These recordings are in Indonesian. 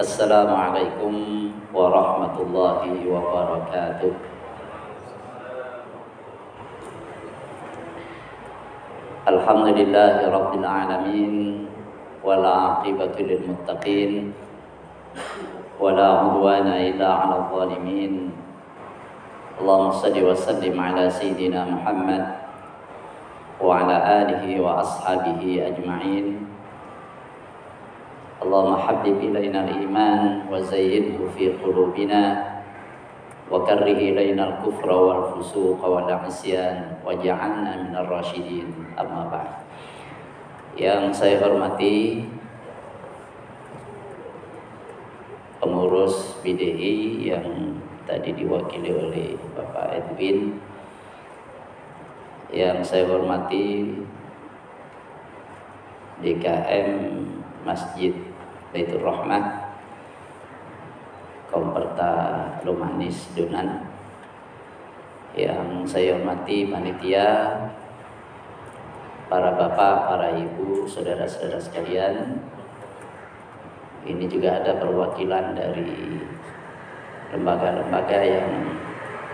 السلام عليكم ورحمة الله وبركاته الحمد لله رب العالمين والعاقبة للمتقين ولا عدوان إلا على الظالمين اللهم صل وسلم على سيدنا محمد وعلى آله وأصحابه أجمعين اللهم حبب إلينا الإيمان وزينه في قلوبنا وكره إلينا الكفر والفسوق والعصيان واجعلنا من الراشدين أما بعد yang saya hormati pengurus BDI yang tadi diwakili oleh Bapak Edwin yang saya hormati DKM Masjid Baitur Rahmah. Komperta Lumanis Dunan. Yang saya hormati panitia para bapak, para ibu, saudara-saudara sekalian. Ini juga ada perwakilan dari lembaga-lembaga yang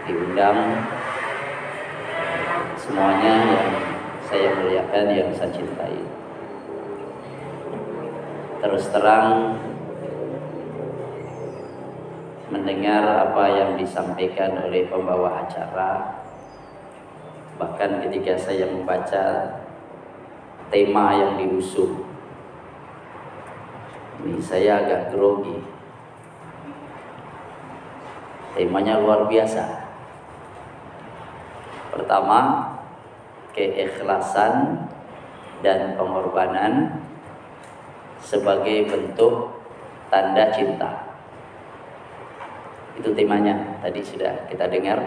diundang. Semuanya yang saya muliakan yang saya cintai terus terang mendengar apa yang disampaikan oleh pembawa acara bahkan ketika saya membaca tema yang diusung ini saya agak grogi. Temanya luar biasa. Pertama keikhlasan dan pengorbanan sebagai bentuk tanda cinta. Itu temanya tadi sudah kita dengar.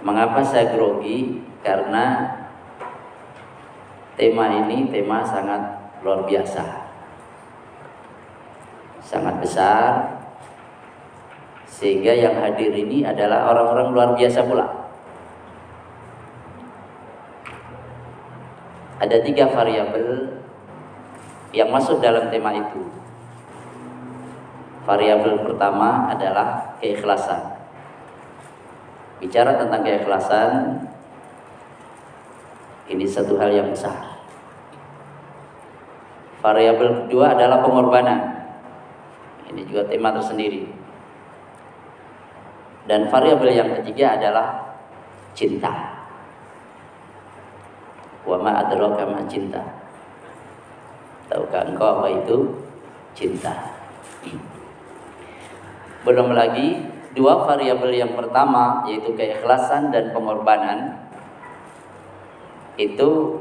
Mengapa saya grogi? Karena tema ini tema sangat luar biasa. Sangat besar. Sehingga yang hadir ini adalah orang-orang luar biasa pula. Ada tiga variabel yang masuk dalam tema itu. Variabel pertama adalah keikhlasan. Bicara tentang keikhlasan ini satu hal yang besar. Variabel kedua adalah pengorbanan. Ini juga tema tersendiri. Dan variabel yang ketiga adalah cinta. Wa ma adraka cinta tahukah engkau apa itu cinta belum lagi dua variabel yang pertama yaitu keikhlasan dan pengorbanan itu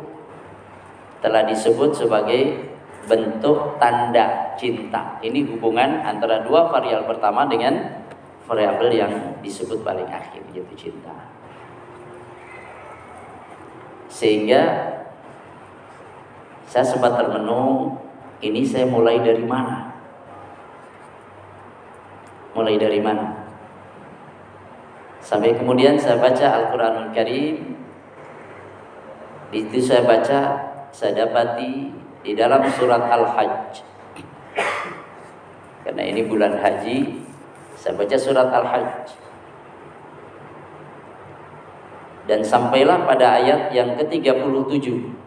telah disebut sebagai bentuk tanda cinta. Ini hubungan antara dua variabel pertama dengan variabel yang disebut paling akhir yaitu cinta. Sehingga saya sempat termenung, ini saya mulai dari mana? Mulai dari mana? Sampai kemudian saya baca Al-Quranul Karim Di situ saya baca Saya dapati di dalam surat Al-Hajj Karena ini bulan haji Saya baca surat Al-Hajj Dan sampailah pada ayat yang ke-37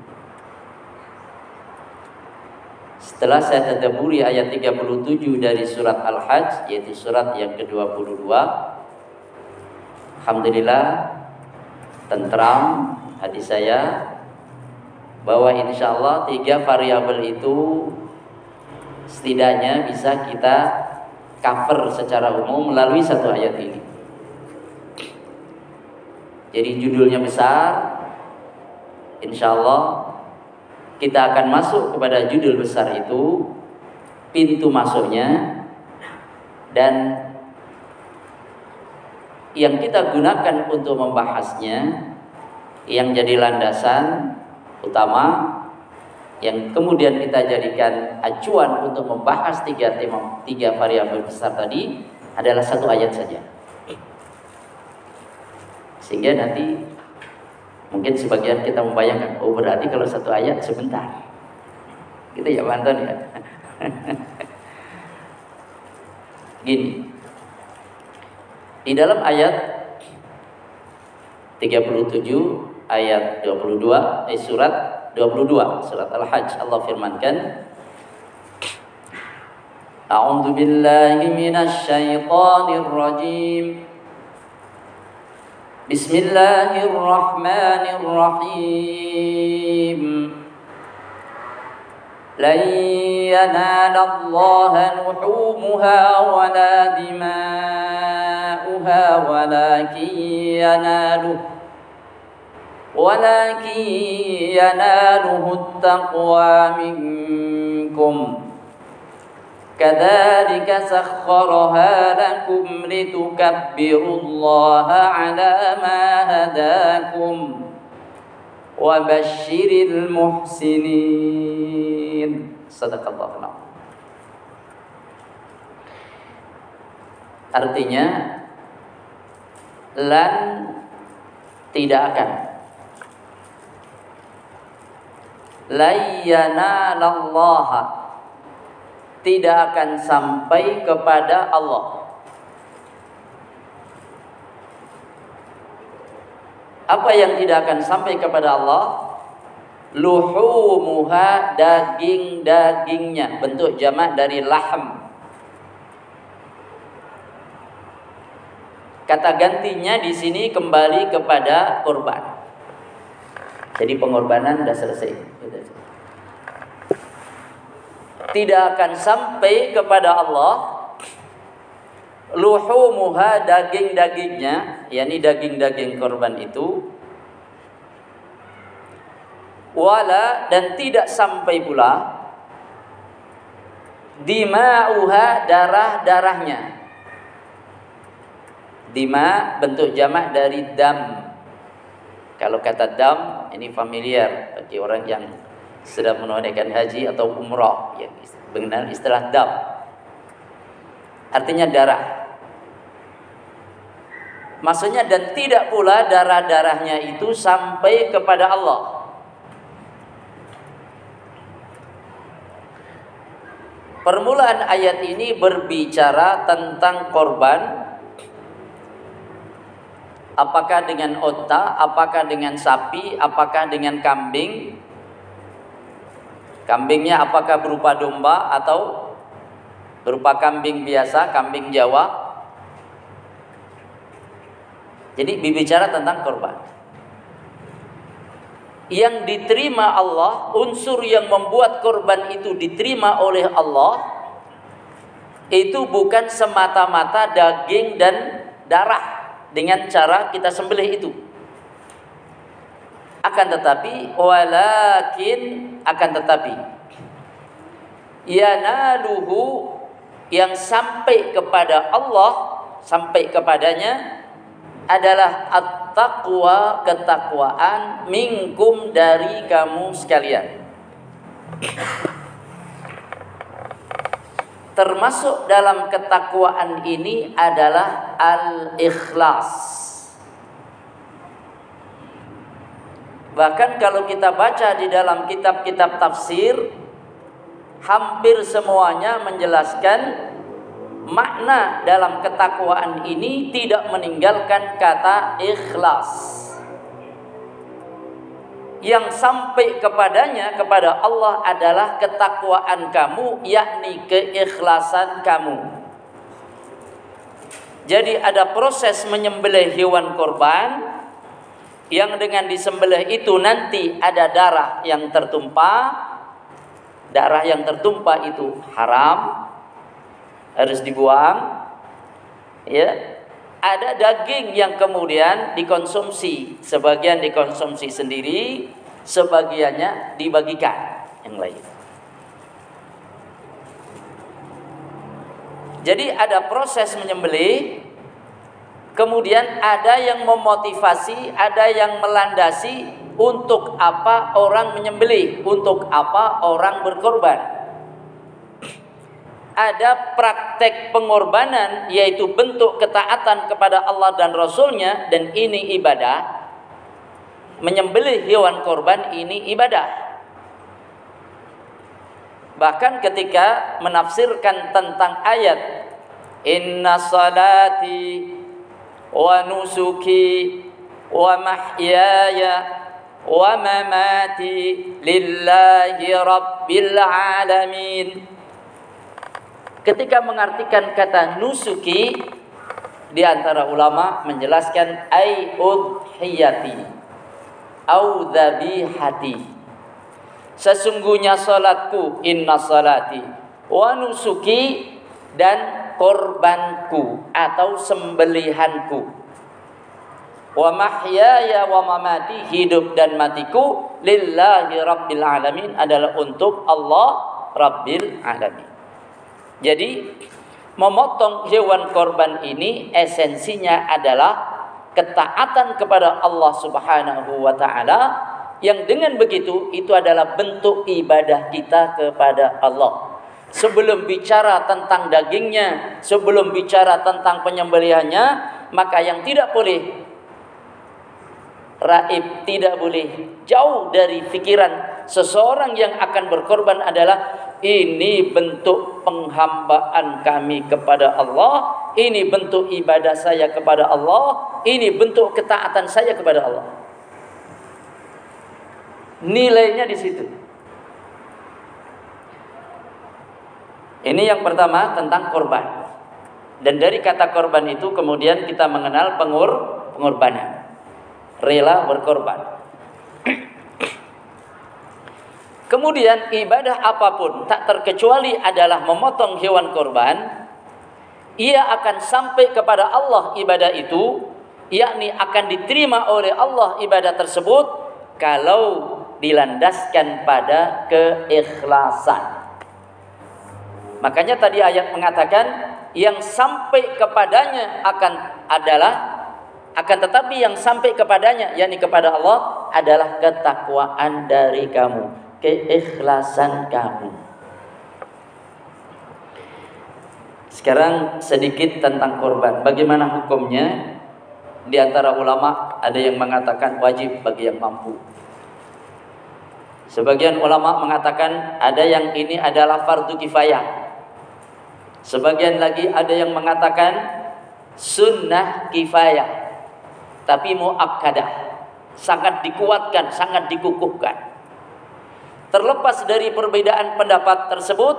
Setelah saya tadaburi ayat 37 dari surat Al-Hajj Yaitu surat yang ke-22 Alhamdulillah tentram hati saya bahwa insya Allah tiga variabel itu setidaknya bisa kita cover secara umum melalui satu ayat ini. Jadi judulnya besar, insya Allah kita akan masuk kepada judul besar itu, pintu masuknya, dan yang kita gunakan untuk membahasnya yang jadi landasan utama yang kemudian kita jadikan acuan untuk membahas tiga tema tiga variabel besar tadi adalah satu ayat saja. Sehingga nanti mungkin sebagian kita membayangkan oh berarti kalau satu ayat sebentar. Gitu ya Pak Anton ya? Gini. Di dalam ayat 37 ayat 22 eh, surat 22 surat Al-Hajj Allah firmankan A'udzu billahi minasy syaithanir rajim Bismillahirrahmanirrahim لن ينال الله لحومها ولا دماؤها ولكن يناله ولكن يناله التقوى منكم. كذلك سخرها لكم لتكبروا الله على ما هداكم وبشر المحسنين صدق الله العظيم Artinya lan tidak akan layyanallaha tidak akan sampai kepada Allah. Apa yang tidak akan sampai kepada Allah? Luhumuha daging-dagingnya bentuk jamak dari lahm. Kata gantinya di sini kembali kepada korban. Jadi pengorbanan sudah selesai. Tidak akan sampai kepada Allah luhumuha daging-dagingnya, yakni daging-daging korban itu wala dan tidak sampai pula dima'uha darah-darahnya. Dima bentuk jamak dari dam kalau kata dam ini familiar bagi orang yang sedang menunaikan haji atau umrah yang mengenal istilah dam. Artinya darah. Maksudnya dan tidak pula darah-darahnya itu sampai kepada Allah. Permulaan ayat ini berbicara tentang korban apakah dengan onta, apakah dengan sapi, apakah dengan kambing. Kambingnya apakah berupa domba atau berupa kambing biasa, kambing Jawa. Jadi berbicara tentang korban. Yang diterima Allah, unsur yang membuat korban itu diterima oleh Allah, itu bukan semata-mata daging dan darah dengan cara kita sembelih itu. Akan tetapi walakin akan tetapi yanaluhu yang sampai kepada Allah sampai kepadanya adalah at-taqwa ketakwaan minkum dari kamu sekalian. termasuk dalam ketakwaan ini adalah al-ikhlas. Bahkan kalau kita baca di dalam kitab-kitab tafsir, hampir semuanya menjelaskan makna dalam ketakwaan ini tidak meninggalkan kata ikhlas. Yang sampai kepadanya kepada Allah adalah ketakwaan kamu yakni keikhlasan kamu. Jadi ada proses menyembelih hewan korban yang dengan disembelih itu nanti ada darah yang tertumpah. Darah yang tertumpah itu haram. Harus dibuang. Ya. Ada daging yang kemudian dikonsumsi, sebagian dikonsumsi sendiri, sebagiannya dibagikan. Yang lain. Jadi ada proses menyembelih, kemudian ada yang memotivasi, ada yang melandasi untuk apa orang menyembelih, untuk apa orang berkorban. Ada praktek pengorbanan yaitu bentuk ketaatan kepada Allah dan Rasulnya dan ini ibadah. Menyembelih hewan korban ini ibadah. Bahkan ketika menafsirkan tentang ayat Inna salati mahyaya wa mamati lillahi rabbil alamin. Ketika mengartikan kata nusuki di antara ulama menjelaskan ai udhiyati au dzabihati. Sesungguhnya salatku inna salati. Wa nusuki dan korbanku atau sembelihanku wa mahyaya wa mamati hidup dan matiku lillahi rabbil alamin adalah untuk Allah rabbil alamin. Jadi memotong hewan korban ini esensinya adalah ketaatan kepada Allah Subhanahu wa taala yang dengan begitu itu adalah bentuk ibadah kita kepada Allah. Sebelum bicara tentang dagingnya, sebelum bicara tentang penyembelihannya, maka yang tidak boleh raib tidak boleh jauh dari pikiran seseorang yang akan berkorban adalah ini bentuk penghambaan kami kepada Allah, ini bentuk ibadah saya kepada Allah, ini bentuk ketaatan saya kepada Allah. Nilainya di situ. Ini yang pertama tentang korban. Dan dari kata korban itu kemudian kita mengenal pengur pengorbanan. Rela berkorban. Kemudian ibadah apa pun tak terkecuali adalah memotong hewan korban, ia akan sampai kepada Allah ibadah itu, yakni akan diterima oleh Allah ibadah tersebut kalau dilandaskan pada keikhlasan. Makanya tadi ayat mengatakan yang sampai kepadanya akan adalah akan tetapi yang sampai kepadanya yakni kepada Allah adalah ketakwaan dari kamu, keikhlasan kamu. Sekarang sedikit tentang korban. Bagaimana hukumnya? Di antara ulama ada yang mengatakan wajib bagi yang mampu. Sebagian ulama mengatakan ada yang ini adalah fardu kifayah. Sebagian lagi ada yang mengatakan sunnah kifayah. Tapi muakkadah. Sangat dikuatkan, sangat dikukuhkan. Terlepas dari perbedaan pendapat tersebut,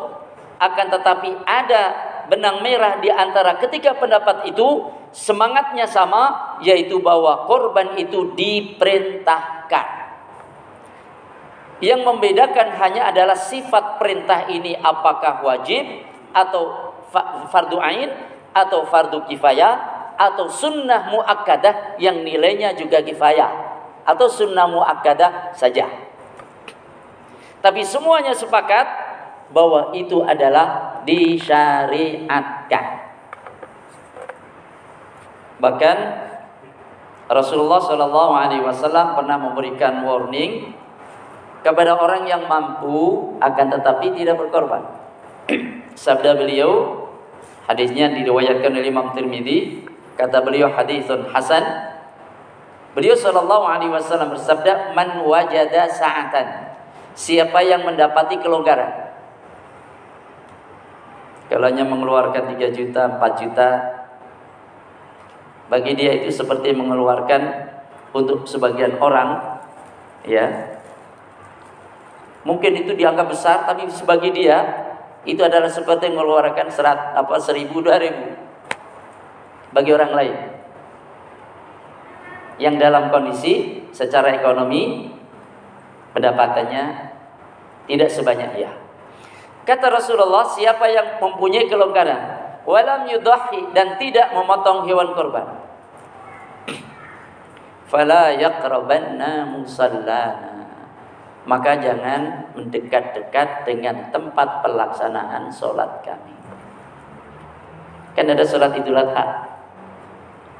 akan tetapi ada benang merah di antara ketiga pendapat itu semangatnya sama yaitu bahwa korban itu diperintahkan yang membedakan hanya adalah sifat perintah ini apakah wajib atau fardu ain atau fardu kifayah atau sunnah muakkadah yang nilainya juga kifayah atau sunnah muakkadah saja. Tapi semuanya sepakat bahwa itu adalah disyariatkan. Bahkan Rasulullah Shallallahu Alaihi Wasallam pernah memberikan warning kepada orang yang mampu akan tetapi tidak berkorban. Sabda beliau hadisnya diriwayatkan oleh Imam Tirmidzi. Kata beliau hadisun hasan. Beliau sallallahu alaihi wasallam bersabda man wajada sa'atan. Siapa yang mendapati kelonggaran. Kalau hanya mengeluarkan 3 juta 4 juta bagi dia itu seperti mengeluarkan untuk sebagian orang ya. Mungkin itu dianggap besar, tapi sebagai dia itu adalah seperti mengeluarkan serat apa seribu dua ribu. Bagi orang lain. Yang dalam kondisi secara ekonomi pendapatannya tidak sebanyak dia. Kata Rasulullah, siapa yang mempunyai kelonggaran, walam yudahi dan tidak memotong hewan korban, fala yaqrabanna musallana maka jangan mendekat-dekat dengan tempat pelaksanaan sholat kami. Kan ada sholat idul adha.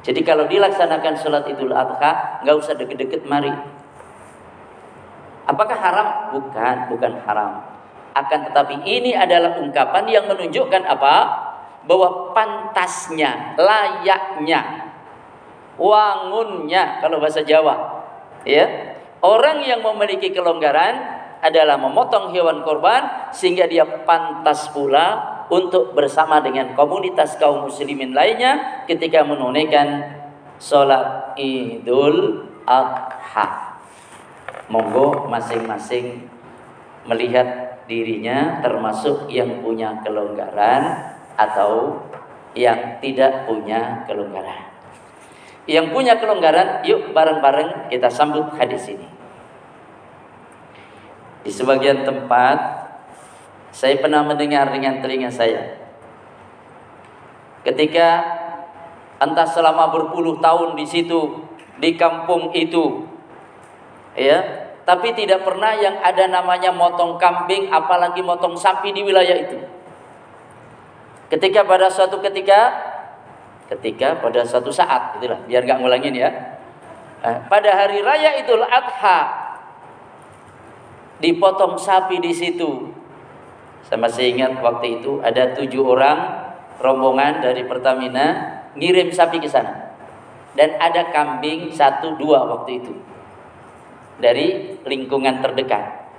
Jadi kalau dilaksanakan sholat idul adha, nggak usah deket-deket mari. Apakah haram? Bukan, bukan haram. Akan tetapi ini adalah ungkapan yang menunjukkan apa? Bahwa pantasnya, layaknya, wangunnya kalau bahasa Jawa, ya Orang yang memiliki kelonggaran adalah memotong hewan korban sehingga dia pantas pula untuk bersama dengan komunitas kaum muslimin lainnya ketika menunaikan sholat idul adha. Monggo masing-masing melihat dirinya termasuk yang punya kelonggaran atau yang tidak punya kelonggaran. Yang punya kelonggaran, yuk bareng-bareng kita sambut hadis ini. Di sebagian tempat saya pernah mendengar dengan telinga saya. Ketika entah selama berpuluh tahun di situ di kampung itu ya, tapi tidak pernah yang ada namanya motong kambing apalagi motong sapi di wilayah itu. Ketika pada suatu ketika ketika pada suatu saat itulah biar nggak ngulangin ya. Nah, pada hari raya Idul Adha dipotong sapi di situ. Saya masih ingat waktu itu ada tujuh orang rombongan dari Pertamina ngirim sapi ke sana. Dan ada kambing satu dua waktu itu dari lingkungan terdekat.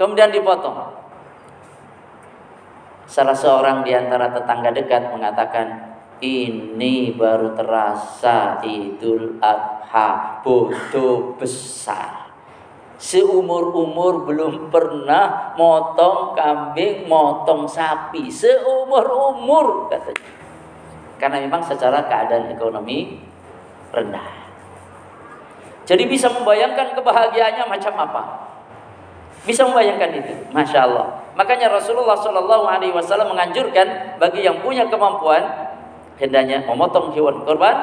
Kemudian dipotong. Salah seorang di antara tetangga dekat mengatakan ini baru terasa Idul Adha bodoh besar. Seumur-umur belum pernah motong kambing, motong sapi. Seumur-umur katanya. Karena memang secara keadaan ekonomi rendah. Jadi bisa membayangkan kebahagiaannya macam apa? Bisa membayangkan itu Masya Allah. Makanya Rasulullah Shallallahu Alaihi Wasallam menganjurkan bagi yang punya kemampuan hendaknya memotong hewan korban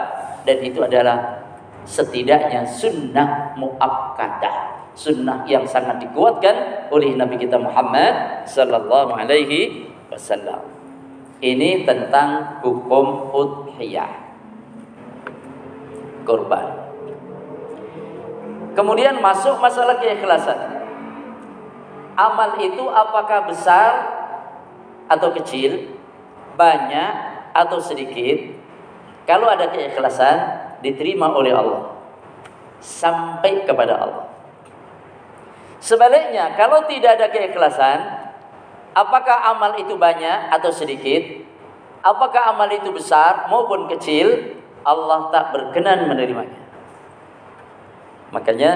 dan itu adalah setidaknya sunnah muakkadah. Sunnah yang sangat dikuatkan oleh Nabi kita Muhammad sallallahu alaihi wasallam. Ini tentang hukum udhiyah. Korban. Kemudian masuk masalah keikhlasan. Amal itu apakah besar atau kecil? Banyak atau sedikit kalau ada keikhlasan diterima oleh Allah. Sampai kepada Allah. Sebaliknya kalau tidak ada keikhlasan apakah amal itu banyak atau sedikit? Apakah amal itu besar maupun kecil? Allah tak berkenan menerimanya. Makanya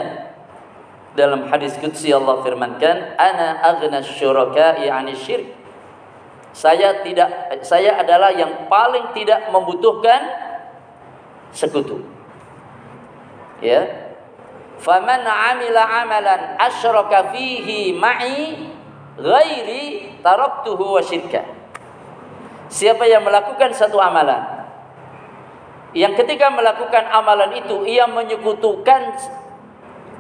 dalam hadis qudsi Allah firmankan ana aghna syuraka'i 'ani syirk saya tidak saya adalah yang paling tidak membutuhkan sekutu. Ya. Faman 'amila 'amalan asyraka fihi ma'i ghairi taraktuhu wa syirka. Siapa yang melakukan satu amalan yang ketika melakukan amalan itu ia menyekutukan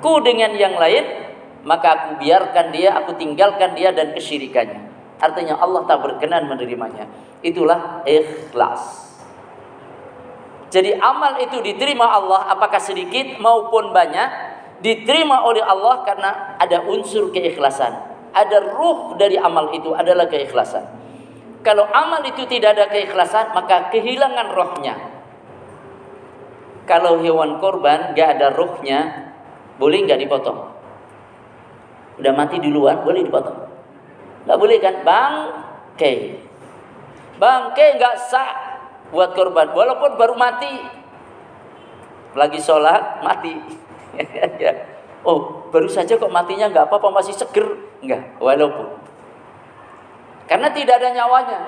ku dengan yang lain maka aku biarkan dia aku tinggalkan dia dan kesyirikannya Artinya Allah tak berkenan menerimanya. Itulah ikhlas. Jadi amal itu diterima Allah apakah sedikit maupun banyak diterima oleh Allah karena ada unsur keikhlasan. Ada ruh dari amal itu adalah keikhlasan. Kalau amal itu tidak ada keikhlasan maka kehilangan rohnya. Kalau hewan korban gak ada ruhnya boleh nggak dipotong? Udah mati duluan boleh dipotong? Nggak boleh kan? Bangke. Bangke nggak sah buat korban. Walaupun baru mati. Lagi sholat, mati. Oh, baru saja kok matinya nggak apa-apa, masih seger. Enggak, walaupun. Karena tidak ada nyawanya.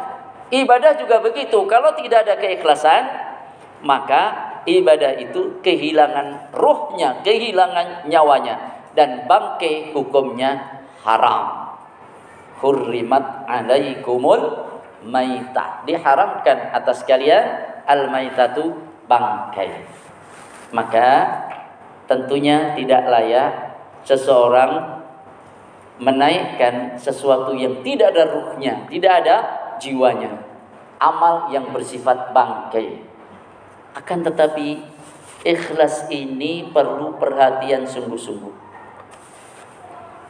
Ibadah juga begitu. Kalau tidak ada keikhlasan, maka ibadah itu kehilangan ruhnya, kehilangan nyawanya. Dan bangke hukumnya haram hurrimat alaikumul maitah diharamkan atas kalian al maitatu bangkai maka tentunya tidak layak seseorang menaikkan sesuatu yang tidak ada ruhnya, tidak ada jiwanya. Amal yang bersifat bangkai. Akan tetapi ikhlas ini perlu perhatian sungguh-sungguh.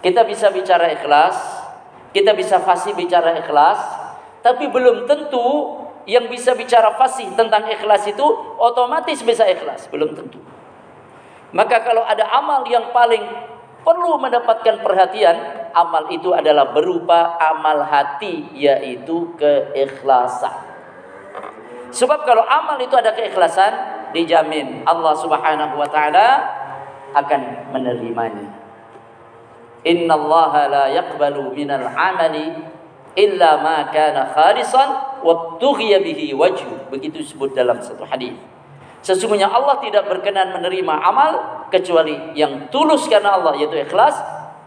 Kita bisa bicara ikhlas kita bisa fasih bicara ikhlas, tapi belum tentu yang bisa bicara fasih tentang ikhlas itu otomatis bisa ikhlas, belum tentu. Maka kalau ada amal yang paling perlu mendapatkan perhatian, amal itu adalah berupa amal hati yaitu keikhlasan. Sebab kalau amal itu ada keikhlasan, dijamin Allah Subhanahu wa taala akan menerimanya. Inna Allah la yaqbalu minal amali illa ma kana khalisan wa tughiya bihi wajhu. Begitu disebut dalam satu hadis. Sesungguhnya Allah tidak berkenan menerima amal kecuali yang tulus karena Allah yaitu ikhlas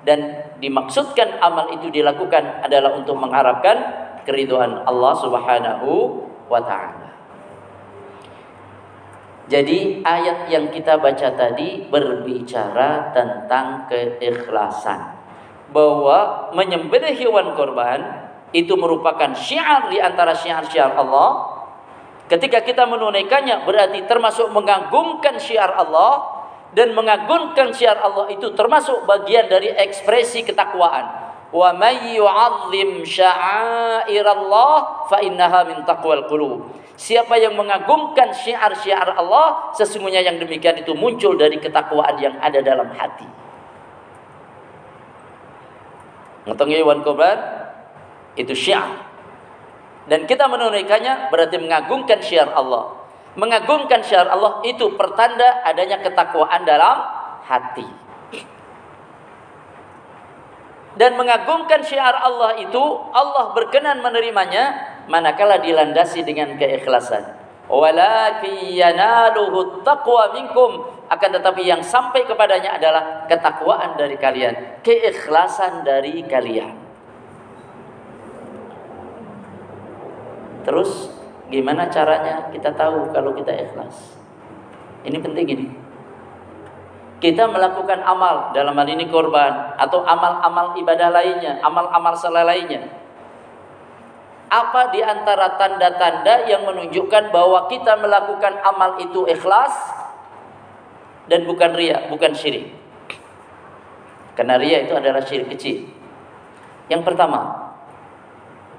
dan dimaksudkan amal itu dilakukan adalah untuk mengharapkan keriduan Allah Subhanahu wa taala. Jadi ayat yang kita baca tadi berbicara tentang keikhlasan. Bahwa menyembelih hewan korban itu merupakan syiar di antara syiar-syiar Allah. Ketika kita menunaikannya berarti termasuk mengagungkan syiar Allah. Dan mengagungkan syiar Allah itu termasuk bagian dari ekspresi ketakwaan. Wa may yu'azzim sya'airallah fa innaha min taqwal qulub. Siapa yang mengagungkan syiar-syiar Allah, sesungguhnya yang demikian itu muncul dari ketakwaan yang ada dalam hati. Ngetengi wan korban itu syiar. Dan kita menunaikannya berarti mengagungkan syiar Allah. Mengagungkan syiar Allah itu pertanda adanya ketakwaan dalam hati. Dan mengagungkan syiar Allah itu Allah berkenan menerimanya manakala dilandasi dengan keikhlasan. Yanaluhu taqwa minkum akan tetapi yang sampai kepadanya adalah ketakwaan dari kalian, keikhlasan dari kalian. Terus gimana caranya kita tahu kalau kita ikhlas? Ini penting ini. Kita melakukan amal dalam hal ini korban atau amal-amal ibadah lainnya, amal-amal salah lainnya. Apa di antara tanda-tanda yang menunjukkan bahwa kita melakukan amal itu ikhlas dan bukan ria, bukan syirik? Karena ria itu adalah syirik kecil. Yang pertama,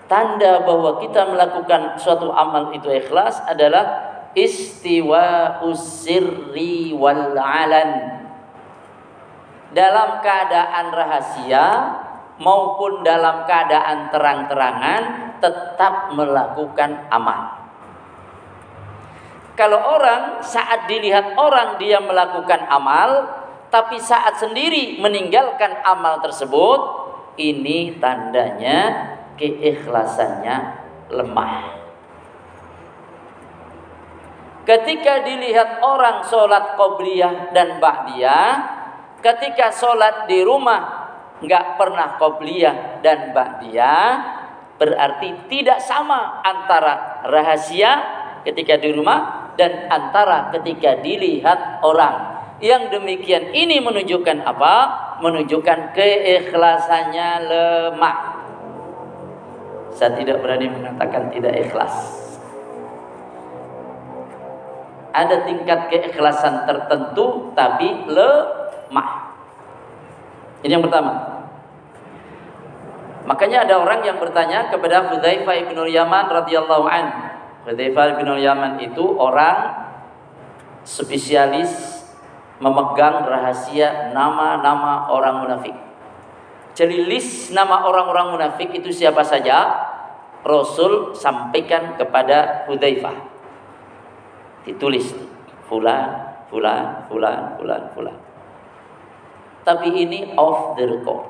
tanda bahwa kita melakukan suatu amal itu ikhlas adalah istiwa usirri wal alan dalam keadaan rahasia maupun dalam keadaan terang-terangan tetap melakukan amal kalau orang saat dilihat orang dia melakukan amal tapi saat sendiri meninggalkan amal tersebut ini tandanya keikhlasannya lemah. Ketika dilihat orang sholat qobliyah dan ba'diyah, ketika sholat di rumah nggak pernah qobliyah dan ba'diyah, berarti tidak sama antara rahasia ketika di rumah dan antara ketika dilihat orang. Yang demikian ini menunjukkan apa? Menunjukkan keikhlasannya lemah. Saya tidak berani mengatakan tidak ikhlas. Ada tingkat keikhlasan tertentu tapi lemah. Ini yang pertama. Makanya ada orang yang bertanya kepada Hudzaifah bin Yaman radhiyallahu an. Hudzaifah bin Yaman itu orang spesialis memegang rahasia nama-nama orang munafik. Jadi list nama orang-orang munafik itu siapa saja? Rasul sampaikan kepada Hudzaifah. Ditulis fulan, fulan, fulan, fulan, fulan. Tapi ini off the record.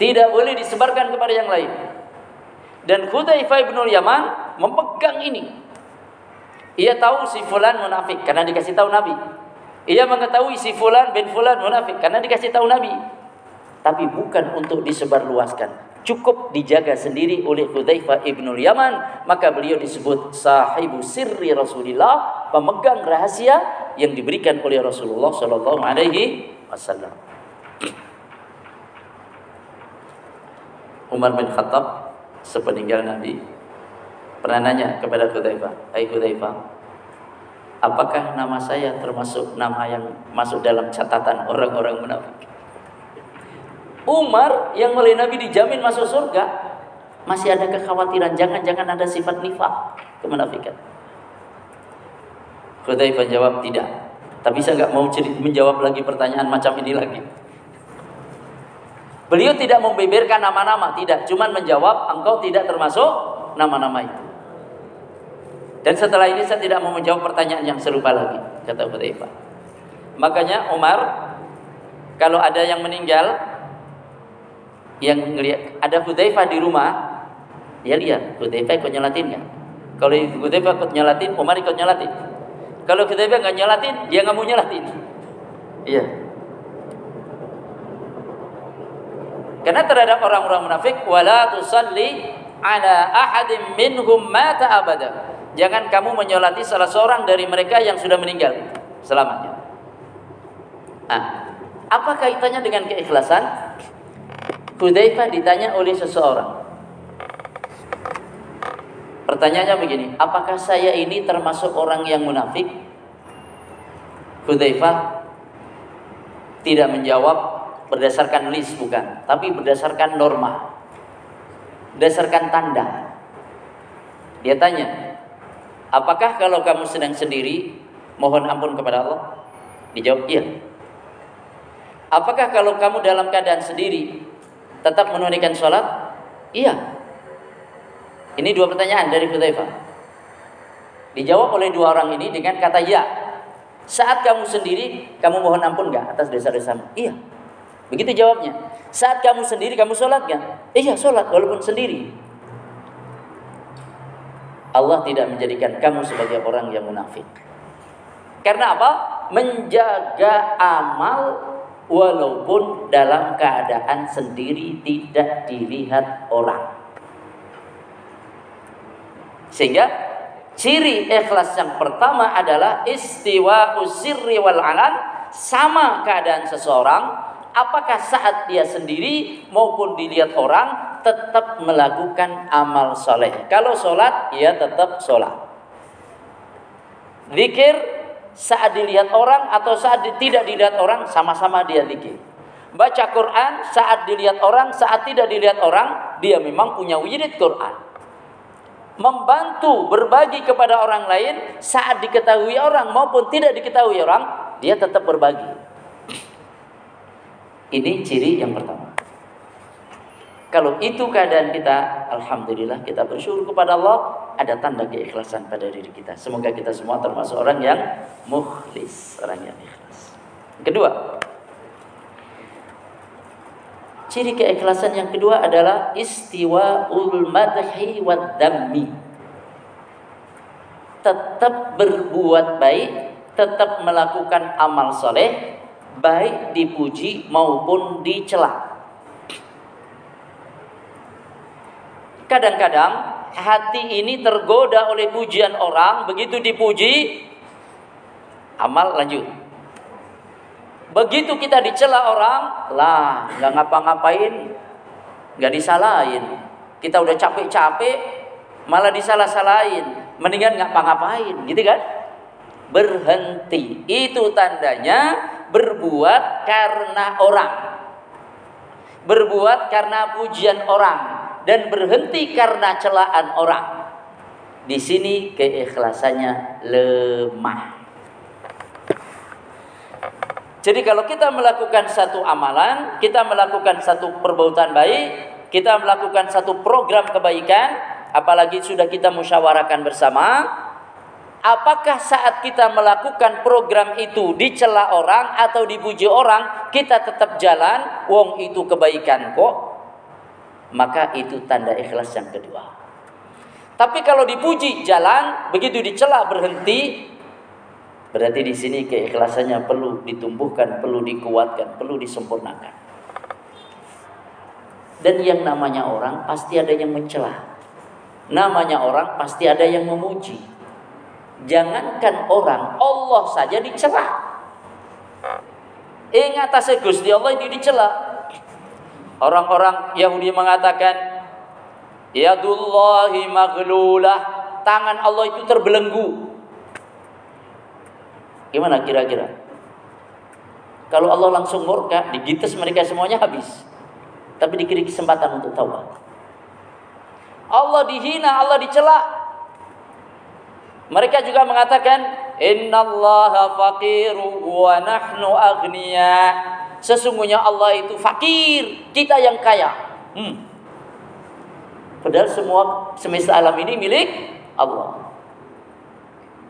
Tidak boleh disebarkan kepada yang lain. Dan Hudzaifah bin Yaman memegang ini. Ia tahu si fulan munafik karena dikasih tahu Nabi. Ia mengetahui si fulan bin fulan munafik karena dikasih tahu Nabi. Tapi bukan untuk disebarluaskan cukup dijaga sendiri oleh Hudzaifah ibnul Yaman maka beliau disebut sahibu sirri Rasulullah pemegang rahasia yang diberikan oleh Rasulullah sallallahu alaihi wasallam. Umar bin Khattab sepeninggal Nabi pernah nanya kepada Hudzaifah "Hai Hudzaifah apakah nama saya termasuk nama yang masuk dalam catatan orang-orang munafik Umar yang oleh Nabi dijamin masuk surga masih ada kekhawatiran jangan-jangan ada sifat nifak kemunafikan. Hudzaifah jawab tidak. Tapi saya nggak mau menjawab lagi pertanyaan macam ini lagi. Beliau tidak membeberkan nama-nama, tidak, cuman menjawab engkau tidak termasuk nama-nama itu. Dan setelah ini saya tidak mau menjawab pertanyaan yang serupa lagi, kata Hudzaifah. Makanya Umar kalau ada yang meninggal yang ngelihat ada Hudzaifah di rumah, ya lihat Hudzaifah ikut nyalatin nggak? Kalau Hudzaifah ikut nyalatin, Umar ikut nyalatin. Kalau Hudzaifah nggak nyalatin, dia nggak mau nyalatin. Iya. Karena terhadap orang-orang munafik, wala tusalli ala ahadin minhum mata abada Jangan kamu menyolati salah seorang dari mereka yang sudah meninggal selamanya. Nah, apa kaitannya dengan keikhlasan? Hudzaifah ditanya oleh seseorang. Pertanyaannya begini, apakah saya ini termasuk orang yang munafik? Hudzaifah tidak menjawab berdasarkan list bukan, tapi berdasarkan norma. Berdasarkan tanda. Dia tanya, Apakah kalau kamu sedang sendiri mohon ampun kepada Allah? Dijawab iya. Apakah kalau kamu dalam keadaan sendiri tetap menunaikan sholat? Iya. Ini dua pertanyaan dari Hudzaifah. Dijawab oleh dua orang ini dengan kata ya. Saat kamu sendiri, kamu mohon ampun nggak atas dosa-dosamu? Iya. Begitu jawabnya. Saat kamu sendiri, kamu sholat nggak? Iya, sholat walaupun sendiri. Allah tidak menjadikan kamu sebagai orang yang munafik. Karena apa? Menjaga amal walaupun dalam keadaan sendiri tidak dilihat orang. Sehingga ciri ikhlas yang pertama adalah istiwa usirri wal alan sama keadaan seseorang apakah saat dia sendiri maupun dilihat orang tetap melakukan amal soleh. Kalau sholat, ia tetap sholat. Zikir saat dilihat orang atau saat tidak dilihat orang, sama-sama dia zikir. Baca Quran saat dilihat orang, saat tidak dilihat orang, dia memang punya wirid Quran. Membantu berbagi kepada orang lain saat diketahui orang maupun tidak diketahui orang, dia tetap berbagi. Ini ciri yang pertama. Kalau itu keadaan kita, alhamdulillah kita bersyukur kepada Allah, ada tanda keikhlasan pada diri kita. Semoga kita semua termasuk orang yang mukhlis, orang yang ikhlas. Kedua, ciri keikhlasan yang kedua adalah istiwa ul madhi wa dammi. Tetap berbuat baik, tetap melakukan amal soleh, baik dipuji maupun dicela. Kadang-kadang hati ini tergoda oleh pujian orang, begitu dipuji, amal lanjut. Begitu kita dicela orang, lah nggak ngapa-ngapain, nggak disalahin. Kita udah capek-capek, malah disalah-salahin. Mendingan ngapa-ngapain, gitu kan? Berhenti. Itu tandanya berbuat karena orang. Berbuat karena pujian orang dan berhenti karena celaan orang. Di sini keikhlasannya lemah. Jadi kalau kita melakukan satu amalan, kita melakukan satu perbuatan baik, kita melakukan satu program kebaikan, apalagi sudah kita musyawarahkan bersama, apakah saat kita melakukan program itu dicela orang atau dipuji orang, kita tetap jalan, wong itu kebaikan kok, maka itu tanda ikhlas yang kedua. Tapi kalau dipuji jalan, begitu dicela berhenti, berarti di sini keikhlasannya perlu ditumbuhkan, perlu dikuatkan, perlu disempurnakan. Dan yang namanya orang pasti ada yang mencela. Namanya orang pasti ada yang memuji. Jangankan orang, Allah saja dicela. Ingat Gusti Allah itu dicela. Orang-orang Yahudi mengatakan Yadullahi maghlulah Tangan Allah itu terbelenggu. Gimana kira-kira? Kalau Allah langsung murka Digites mereka semuanya habis. Tapi dikiri kesempatan untuk taubat. Allah dihina, Allah dicela. Mereka juga mengatakan innallaha faqiru wa nahnu aghnia. Sesungguhnya Allah itu fakir, kita yang kaya. Hmm. Padahal semua semesta alam ini milik Allah.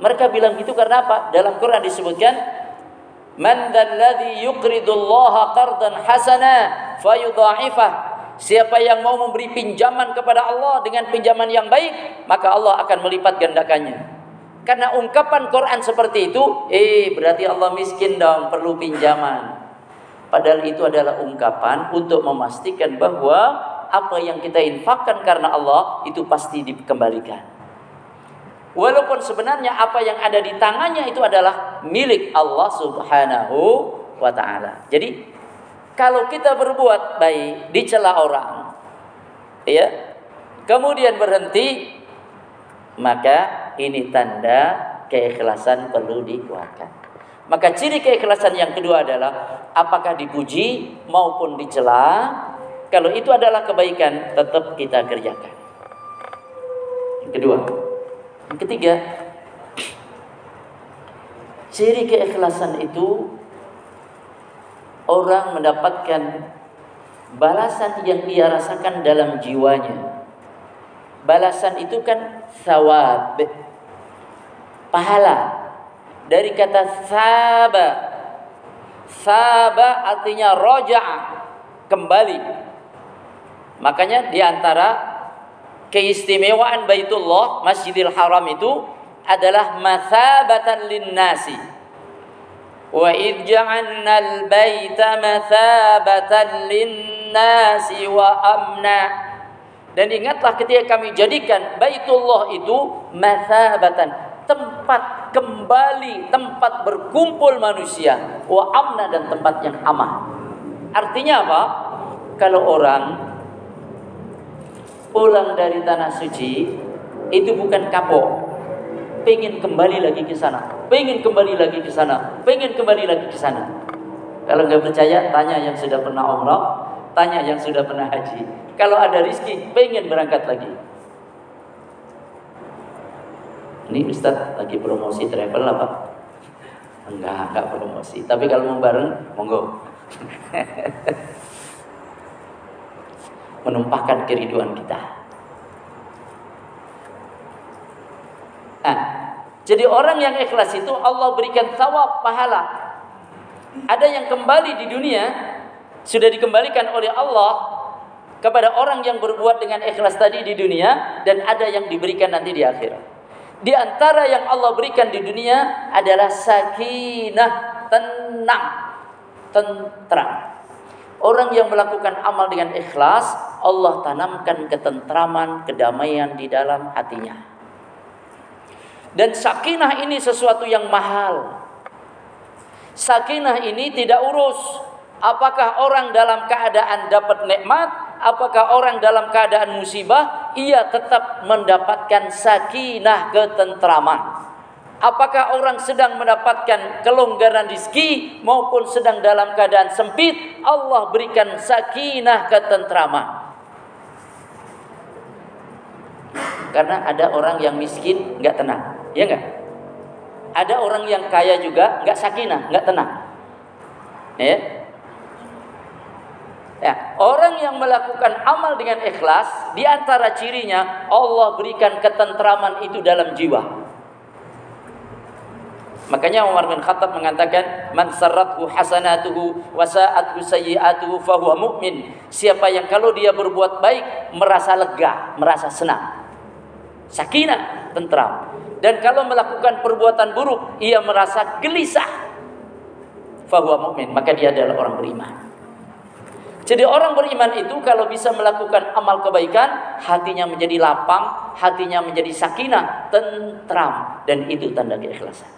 Mereka bilang gitu karena apa? Dalam Quran disebutkan Man qardan hasana fayudha'ifah Siapa yang mau memberi pinjaman kepada Allah dengan pinjaman yang baik, maka Allah akan melipat gandakannya. Karena ungkapan Quran seperti itu, eh berarti Allah miskin dong, perlu pinjaman. Padahal itu adalah ungkapan untuk memastikan bahwa apa yang kita infakkan karena Allah itu pasti dikembalikan. Walaupun sebenarnya apa yang ada di tangannya itu adalah milik Allah Subhanahu wa taala. Jadi kalau kita berbuat baik dicela orang, ya, kemudian berhenti, maka ini tanda keikhlasan perlu dikuatkan. Maka ciri keikhlasan yang kedua adalah apakah dipuji maupun dicela. Kalau itu adalah kebaikan, tetap kita kerjakan. Yang kedua, yang ketiga, ciri keikhlasan itu orang mendapatkan balasan yang ia rasakan dalam jiwanya. Balasan itu kan sawab, pahala dari kata saba. Saba artinya rojak kembali. Makanya di antara keistimewaan Baitullah, Masjidil Haram itu adalah masabatan linnasi. Wa id al-baita linnasi wa amna. Dan ingatlah ketika kami jadikan Baitullah itu masabatan tempat kembali tempat berkumpul manusia wa amna dan tempat yang aman artinya apa kalau orang pulang dari tanah suci itu bukan kapok pengen kembali lagi ke sana, pengen kembali lagi ke sana, pengen kembali lagi ke sana. Kalau nggak percaya, tanya yang sudah pernah umrah, tanya yang sudah pernah haji. Kalau ada rizki, pengen berangkat lagi. Ini Ustaz lagi promosi travel apa? Enggak, enggak promosi. Tapi kalau mau bareng, monggo. Menumpahkan keriduan kita. Nah, jadi orang yang ikhlas itu Allah berikan thawab pahala. Ada yang kembali di dunia sudah dikembalikan oleh Allah kepada orang yang berbuat dengan ikhlas tadi di dunia dan ada yang diberikan nanti di akhirat. Di antara yang Allah berikan di dunia adalah sakinah, tenang, tentram. Orang yang melakukan amal dengan ikhlas, Allah tanamkan ketentraman, kedamaian di dalam hatinya. Dan sakinah ini sesuatu yang mahal. Sakinah ini tidak urus apakah orang dalam keadaan dapat nikmat, apakah orang dalam keadaan musibah, ia tetap mendapatkan sakinah ketentraman. Apakah orang sedang mendapatkan kelonggaran rizki maupun sedang dalam keadaan sempit, Allah berikan sakinah ketentraman. Karena ada orang yang miskin nggak tenang. Ya enggak? Ada orang yang kaya juga enggak sakinah, enggak tenang. Ya. Ya, orang yang melakukan amal dengan ikhlas di antara cirinya Allah berikan ketentraman itu dalam jiwa. Makanya Umar bin Khattab mengatakan man sarrathu hasanatuhu wa sa'athu sayyi'atuhu fahuwa mu'min. Siapa yang kalau dia berbuat baik merasa lega, merasa senang. Sakinah, tentram. Dan kalau melakukan perbuatan buruk, ia merasa gelisah. Fahuwa mukmin, maka dia adalah orang beriman. Jadi orang beriman itu kalau bisa melakukan amal kebaikan, hatinya menjadi lapang, hatinya menjadi sakinah, tentram, dan itu tanda keikhlasan.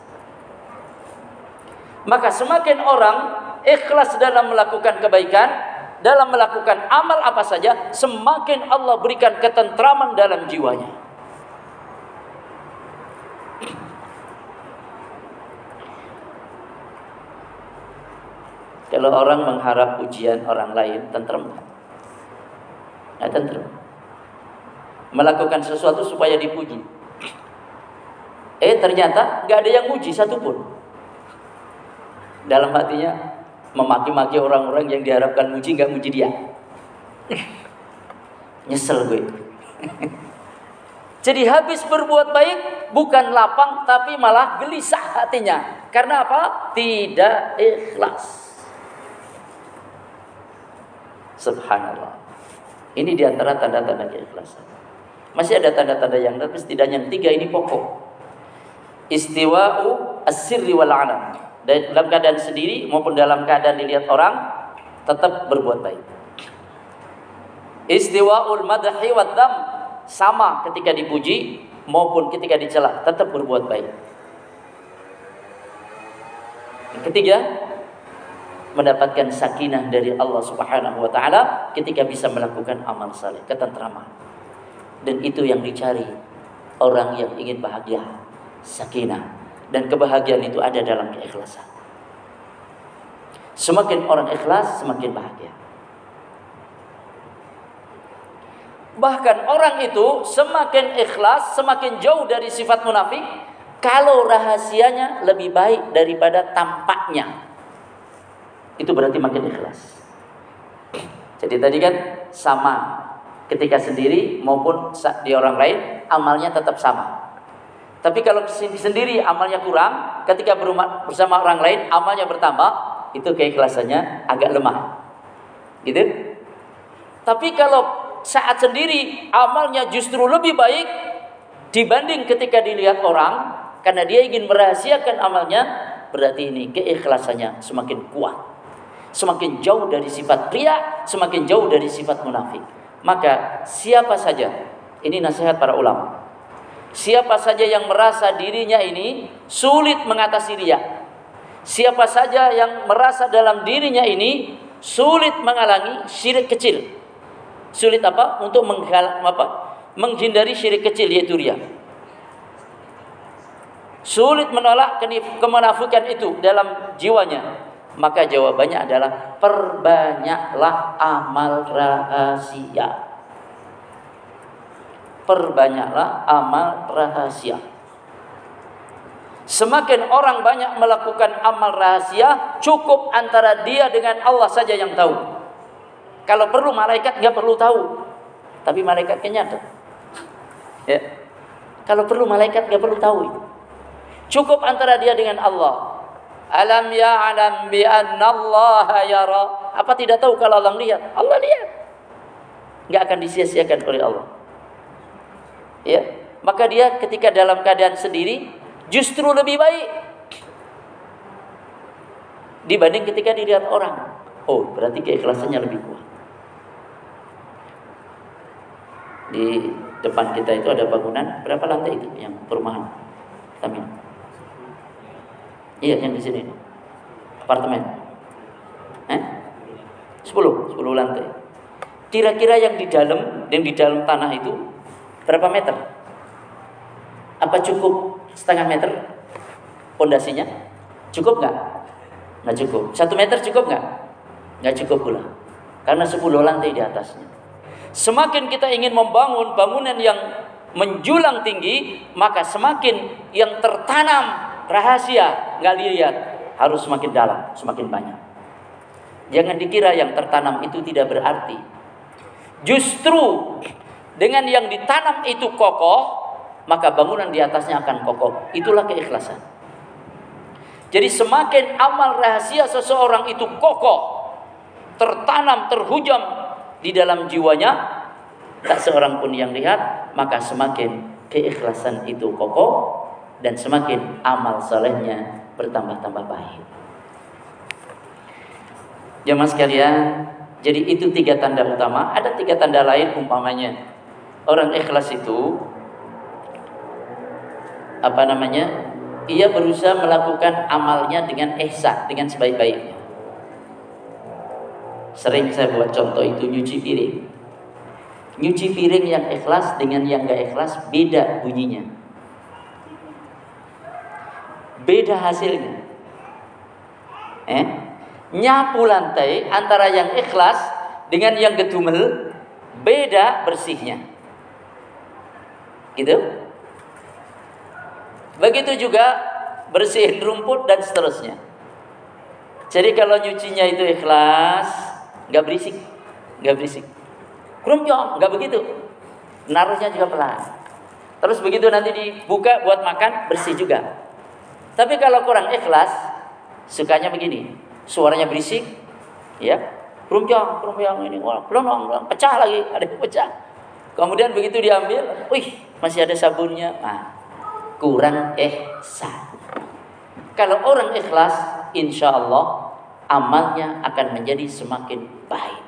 Maka semakin orang ikhlas dalam melakukan kebaikan, dalam melakukan amal apa saja, semakin Allah berikan ketentraman dalam jiwanya. Kalau orang mengharap ujian orang lain, tentrem Ya, tentrem. Melakukan sesuatu supaya dipuji. Eh ternyata nggak ada yang muji satupun. Dalam hatinya memaki-maki orang-orang yang diharapkan muji nggak muji dia. Nyesel gue. Jadi habis berbuat baik bukan lapang tapi malah gelisah hatinya. Karena apa? Tidak ikhlas. Subhanallah. Ini di antara tanda-tanda keikhlasan. Masih ada tanda-tanda yang tapi setidaknya tiga ini pokok. Istiwa'u as-sirri wal alam. Dalam keadaan sendiri maupun dalam keadaan dilihat orang tetap berbuat baik. Istiwa'ul madhi wa dham sama ketika dipuji maupun ketika dicela tetap berbuat baik. ketiga, mendapatkan sakinah dari Allah Subhanahu wa taala ketika bisa melakukan amal saleh, ketentraman. Dan itu yang dicari orang yang ingin bahagia, sakinah. Dan kebahagiaan itu ada dalam keikhlasan. Semakin orang ikhlas, semakin bahagia. Bahkan orang itu semakin ikhlas, semakin jauh dari sifat munafik kalau rahasianya lebih baik daripada tampaknya. Itu berarti makin ikhlas. Jadi tadi kan sama ketika sendiri maupun di orang lain amalnya tetap sama. Tapi kalau sendiri amalnya kurang, ketika bersama orang lain amalnya bertambah, itu keikhlasannya agak lemah. Gitu? Tapi kalau saat sendiri amalnya justru lebih baik dibanding ketika dilihat orang karena dia ingin merahasiakan amalnya berarti ini keikhlasannya semakin kuat semakin jauh dari sifat pria semakin jauh dari sifat munafik maka siapa saja ini nasihat para ulama siapa saja yang merasa dirinya ini sulit mengatasi ria siapa saja yang merasa dalam dirinya ini sulit mengalami syirik kecil Sulit apa? Untuk menghal, apa? menghindari syirik kecil yaitu ria. Sulit menolak kemunafikan itu dalam jiwanya. Maka jawabannya adalah perbanyaklah amal rahasia. Perbanyaklah amal rahasia. Semakin orang banyak melakukan amal rahasia, cukup antara dia dengan Allah saja yang tahu. Kalau perlu malaikat nggak perlu tahu, tapi malaikatnya nyata. Ya. Kalau perlu malaikat nggak perlu tahu. Cukup antara dia dengan Allah. Alam ya alam bi Allah yara. Apa tidak tahu kalau Allah lihat? Allah lihat. Nggak akan disia-siakan oleh Allah. Ya. Maka dia ketika dalam keadaan sendiri justru lebih baik dibanding ketika dilihat orang. Oh, berarti keikhlasannya lebih kuat. di depan kita itu ada bangunan berapa lantai itu yang perumahan kami iya yang di sini. Apartemen. Eh 10 10 lantai. Kira-kira yang di dalam yang di dalam tanah itu berapa meter? Apa cukup setengah meter pondasinya? Cukup nggak? Nggak cukup. Satu meter cukup nggak? Nggak cukup pula. Karena 10 lantai di atasnya. Semakin kita ingin membangun bangunan yang menjulang tinggi, maka semakin yang tertanam rahasia nggak lihat harus semakin dalam, semakin banyak. Jangan dikira yang tertanam itu tidak berarti. Justru dengan yang ditanam itu kokoh, maka bangunan di atasnya akan kokoh. Itulah keikhlasan. Jadi semakin amal rahasia seseorang itu kokoh, tertanam, terhujam di dalam jiwanya tak seorang pun yang lihat maka semakin keikhlasan itu kokoh dan semakin amal solehnya bertambah-tambah baik. Jemaah sekalian, jadi itu tiga tanda utama. Ada tiga tanda lain umpamanya orang ikhlas itu apa namanya? Ia berusaha melakukan amalnya dengan ihsan, dengan sebaik-baiknya. Sering saya buat contoh itu nyuci piring. Nyuci piring yang ikhlas dengan yang gak ikhlas beda bunyinya. Beda hasilnya. Eh? Nyapu lantai antara yang ikhlas dengan yang gedumel beda bersihnya. Gitu? Begitu juga bersihin rumput dan seterusnya. Jadi kalau nyucinya itu ikhlas, nggak berisik, nggak berisik. Krumjong, nggak begitu. Naruhnya juga pelan. Terus begitu nanti dibuka buat makan bersih juga. Tapi kalau kurang ikhlas, sukanya begini, suaranya berisik, ya, krumjong, krumjong ini, wah, belum, pecah lagi, ada yang pecah. Kemudian begitu diambil, wih, masih ada sabunnya. Nah, kurang ihsan. Kalau orang ikhlas, insya Allah amalnya akan menjadi semakin baik.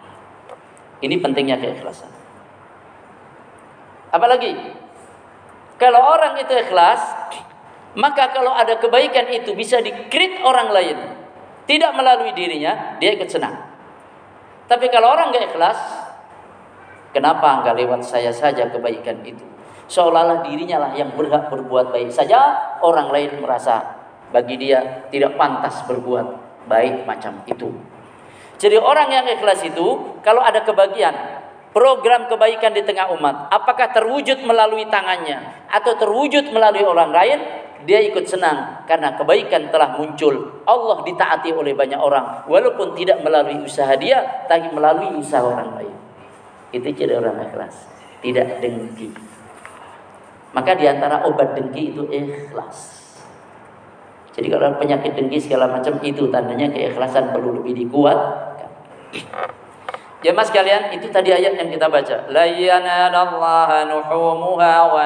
Ini pentingnya keikhlasan. Apalagi kalau orang itu ikhlas, maka kalau ada kebaikan itu bisa dikrit orang lain, tidak melalui dirinya, dia ikut senang. Tapi kalau orang nggak ikhlas, kenapa nggak lewat saya saja kebaikan itu? Seolah-olah dirinya lah yang berhak berbuat baik saja, orang lain merasa bagi dia tidak pantas berbuat baik macam itu. Jadi orang yang ikhlas itu kalau ada kebagian program kebaikan di tengah umat, apakah terwujud melalui tangannya atau terwujud melalui orang lain, dia ikut senang karena kebaikan telah muncul. Allah ditaati oleh banyak orang walaupun tidak melalui usaha dia, tapi melalui usaha orang lain. Itu jadi orang ikhlas, tidak dengki. Maka di antara obat dengki itu ikhlas. Jadi kalau penyakit dengki segala macam itu tandanya keikhlasan perlu lebih dikuatkan. Ya mas kalian itu tadi ayat yang kita baca. La nuhumuha wa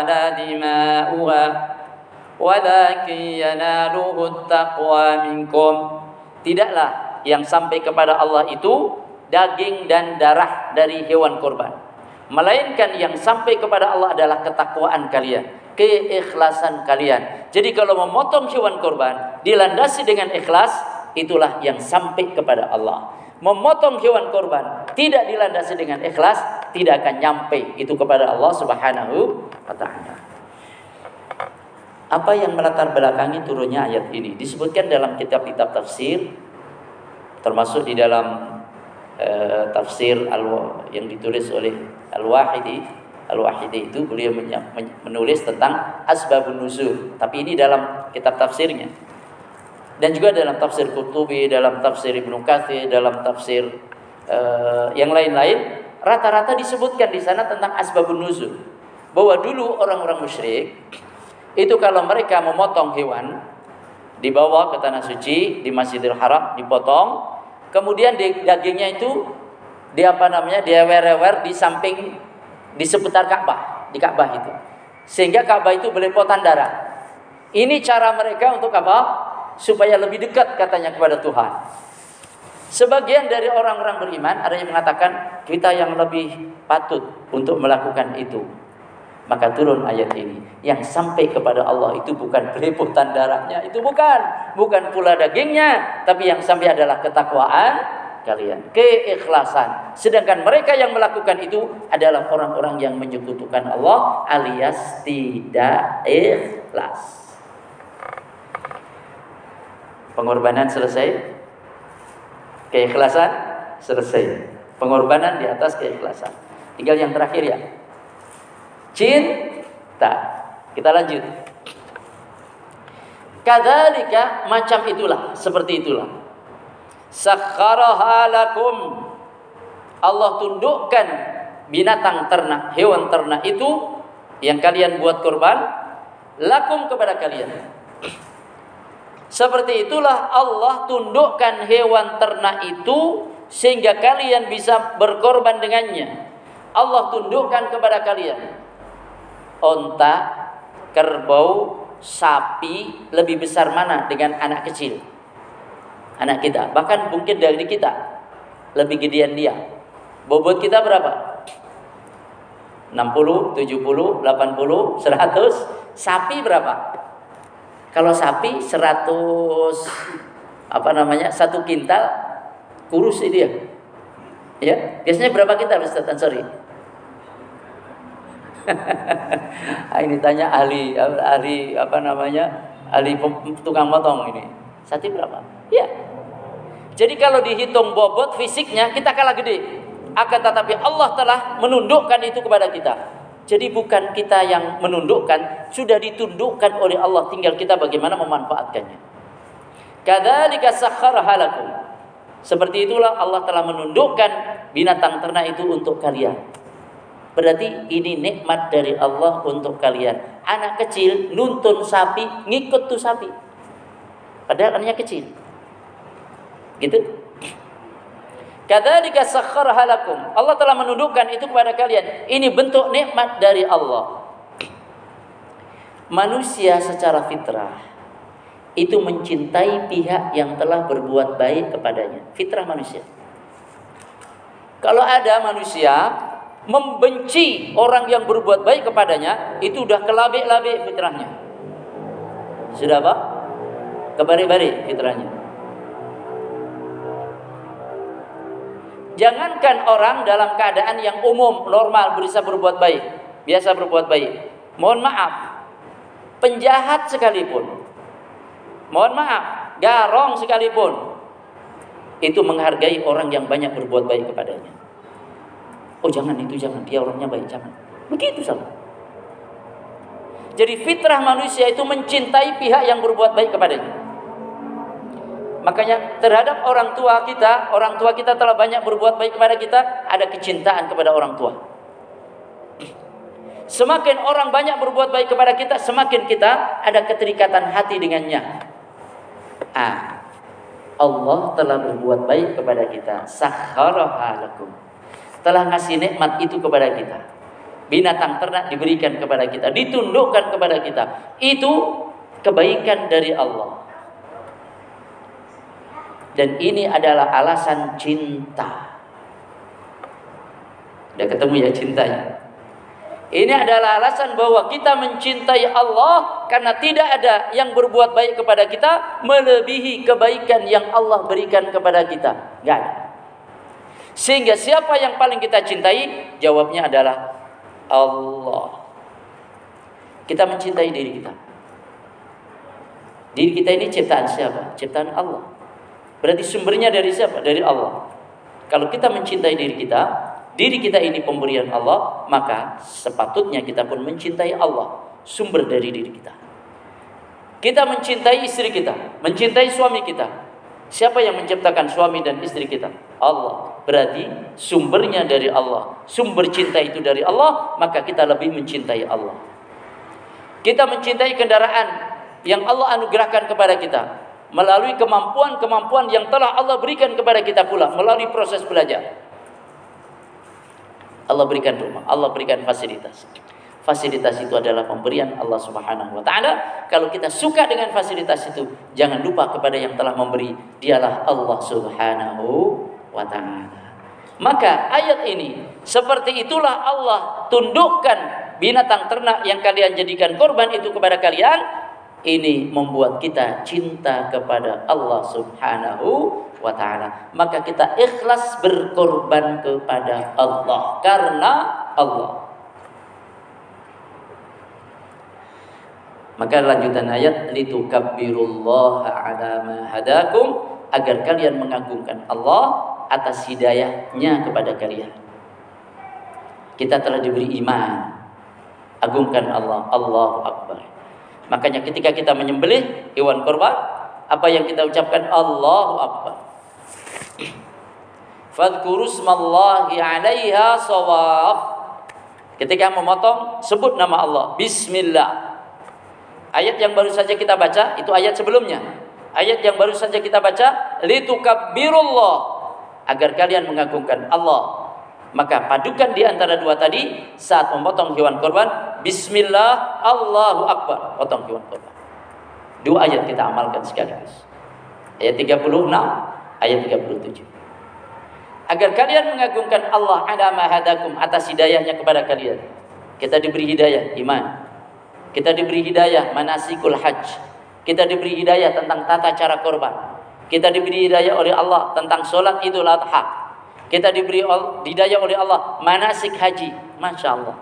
walakin yanaluhu taqwa minkum. Tidaklah yang sampai kepada Allah itu daging dan darah dari hewan korban. Melainkan yang sampai kepada Allah adalah ketakwaan kalian keikhlasan kalian. Jadi kalau memotong hewan korban dilandasi dengan ikhlas, itulah yang sampai kepada Allah. Memotong hewan korban tidak dilandasi dengan ikhlas, tidak akan nyampe itu kepada Allah Subhanahu wa taala. Apa yang melatar belakangi turunnya ayat ini? Disebutkan dalam kitab-kitab tafsir termasuk di dalam uh, tafsir al yang ditulis oleh Al-Wahidi Al-Wahidi itu beliau menulis tentang asbabun nuzul, tapi ini dalam kitab tafsirnya. Dan juga dalam tafsir Qurtubi, dalam tafsir Ibnu Katsir, dalam tafsir uh, yang lain-lain, rata-rata disebutkan di sana tentang asbabun nuzul. Bahwa dulu orang-orang musyrik itu kalau mereka memotong hewan dibawa ke tanah suci di Masjidil Haram dipotong, kemudian dagingnya itu di apa namanya diawer-ewer di samping di seputar Ka'bah, di Ka'bah itu. Sehingga Ka'bah itu belepotan darah. Ini cara mereka untuk apa? Supaya lebih dekat katanya kepada Tuhan. Sebagian dari orang-orang beriman ada yang mengatakan kita yang lebih patut untuk melakukan itu. Maka turun ayat ini. Yang sampai kepada Allah itu bukan belepotan darahnya. Itu bukan. Bukan pula dagingnya. Tapi yang sampai adalah ketakwaan kalian, keikhlasan. Sedangkan mereka yang melakukan itu adalah orang-orang yang menyekutukan Allah alias tidak ikhlas. Pengorbanan selesai. Keikhlasan selesai. Pengorbanan di atas keikhlasan. Tinggal yang terakhir ya. Cinta. Kita lanjut. Kadzalika macam itulah, seperti itulah sakharaha lakum Allah tundukkan binatang ternak, hewan ternak itu yang kalian buat korban lakum kepada kalian. Seperti itulah Allah tundukkan hewan ternak itu sehingga kalian bisa berkorban dengannya. Allah tundukkan kepada kalian onta, kerbau, sapi lebih besar mana dengan anak kecil? anak kita, bahkan mungkin dari kita lebih gedean dia. Bobot kita berapa? 60, 70, 80, 100. Sapi berapa? Kalau sapi 100 apa namanya? Satu kintal kurus ini ya. Ya, biasanya berapa kintal Ustaz Ansori? Ini tanya ahli ahli apa namanya? Ahli tukang potong ini. Sapi berapa? Ya, jadi kalau dihitung bobot fisiknya kita kalah gede. Akan tetapi Allah telah menundukkan itu kepada kita. Jadi bukan kita yang menundukkan, sudah ditundukkan oleh Allah, tinggal kita bagaimana memanfaatkannya. Kadzalika sakhkharaha lakum. Seperti itulah Allah telah menundukkan binatang ternak itu untuk kalian. Berarti ini nikmat dari Allah untuk kalian. Anak kecil nuntun sapi, ngikut tuh sapi. Padahal anaknya kecil. Gitu. Kadzalika sakhkharaha lakum. Allah telah menundukkan itu kepada kalian. Ini bentuk nikmat dari Allah. Manusia secara fitrah itu mencintai pihak yang telah berbuat baik kepadanya. Fitrah manusia. Kalau ada manusia membenci orang yang berbuat baik kepadanya, itu sudah kelabik-labik fitrahnya. Sudah apa? Kebari-bari fitrahnya. Jangankan orang dalam keadaan yang umum, normal, bisa berbuat baik. Biasa berbuat baik. Mohon maaf. Penjahat sekalipun. Mohon maaf. Garong sekalipun. Itu menghargai orang yang banyak berbuat baik kepadanya. Oh jangan itu jangan. Dia orangnya baik. Jangan. Begitu sama. Jadi fitrah manusia itu mencintai pihak yang berbuat baik kepadanya. Makanya terhadap orang tua kita, orang tua kita telah banyak berbuat baik kepada kita, ada kecintaan kepada orang tua. Semakin orang banyak berbuat baik kepada kita, semakin kita ada keterikatan hati dengannya. Ah, Allah telah berbuat baik kepada kita. Sakharaha Telah ngasih nikmat itu kepada kita. Binatang ternak diberikan kepada kita, ditundukkan kepada kita. Itu kebaikan dari Allah. Dan ini adalah alasan cinta. Udah ketemu ya cintanya. Ini adalah alasan bahwa kita mencintai Allah karena tidak ada yang berbuat baik kepada kita melebihi kebaikan yang Allah berikan kepada kita. Gak ada. Sehingga siapa yang paling kita cintai? Jawabnya adalah Allah. Kita mencintai diri kita. Diri kita ini ciptaan siapa? Ciptaan Allah. Berarti sumbernya dari siapa? Dari Allah. Kalau kita mencintai diri kita, diri kita ini pemberian Allah, maka sepatutnya kita pun mencintai Allah, sumber dari diri kita. Kita mencintai istri kita, mencintai suami kita. Siapa yang menciptakan suami dan istri kita? Allah. Berarti sumbernya dari Allah. Sumber cinta itu dari Allah, maka kita lebih mencintai Allah. Kita mencintai kendaraan yang Allah anugerahkan kepada kita melalui kemampuan-kemampuan yang telah Allah berikan kepada kita pula melalui proses belajar. Allah berikan rumah, Allah berikan fasilitas. Fasilitas itu adalah pemberian Allah Subhanahu wa taala. Kalau kita suka dengan fasilitas itu, jangan lupa kepada yang telah memberi, dialah Allah Subhanahu wa taala. Maka ayat ini seperti itulah Allah tundukkan binatang ternak yang kalian jadikan korban itu kepada kalian ini membuat kita cinta kepada Allah Subhanahu wa taala. Maka kita ikhlas berkorban kepada Allah karena Allah. Maka lanjutan ayat litukabbirullaha ala ma hadakum agar kalian mengagungkan Allah atas hidayahnya kepada kalian. Kita telah diberi iman. Agungkan Allah, Allahu Akbar. Makanya ketika kita menyembelih hewan korban, apa yang kita ucapkan Allahu Akbar. Fadhkuru smallahi 'alaiha sawaf. Ketika memotong, sebut nama Allah. Bismillah. Ayat yang baru saja kita baca, itu ayat sebelumnya. Ayat yang baru saja kita baca, litukabbirullah. Agar kalian mengagungkan Allah maka padukan di antara dua tadi saat memotong hewan korban, Bismillah, Allahu Akbar, potong hewan korban. Dua ayat kita amalkan sekaligus. Ayat 36, ayat 37. Agar kalian mengagungkan Allah ada mahadakum atas hidayahnya kepada kalian. Kita diberi hidayah iman. Kita diberi hidayah manasikul hajj. Kita diberi hidayah tentang tata cara korban. Kita diberi hidayah oleh Allah tentang solat idul adha kita diberi hidayah oleh Allah manasik haji. Masya Allah.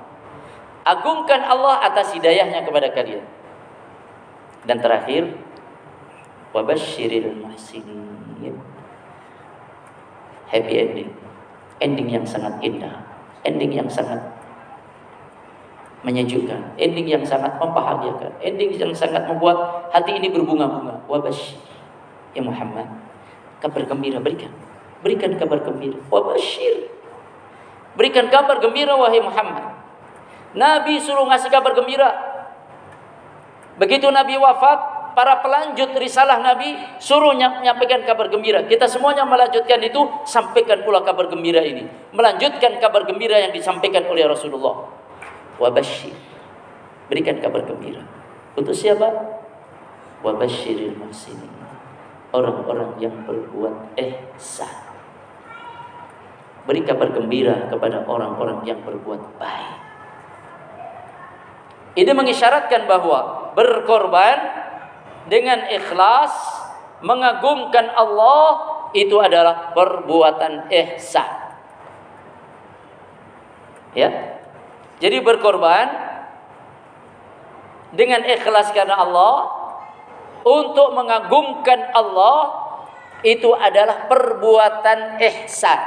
Agungkan Allah atas hidayahnya kepada kalian. Dan terakhir, wabashiril muhsinin. Happy ending. Ending yang sangat indah. Ending yang sangat menyejukkan, ending yang sangat membahagiakan, ending yang sangat membuat hati ini berbunga-bunga. Wabash ya Muhammad, kabar gembira berikan, berikan kabar gembira. Wabashir, berikan kabar gembira wahai Muhammad. Nabi suruh ngasih kabar gembira. Begitu Nabi wafat, para pelanjut risalah Nabi suruh menyampaikan kabar gembira. Kita semuanya melanjutkan itu, sampaikan pula kabar gembira ini. Melanjutkan kabar gembira yang disampaikan oleh Rasulullah wabashir. Berikan kabar gembira. Untuk siapa? Wabashiril muhsinin. Orang-orang yang berbuat ihsan. Beri kabar gembira kepada orang-orang yang berbuat baik. Ini mengisyaratkan bahwa berkorban dengan ikhlas mengagungkan Allah itu adalah perbuatan ihsan. Ya jadi berkorban dengan ikhlas karena Allah untuk mengagumkan Allah itu adalah perbuatan ihsan.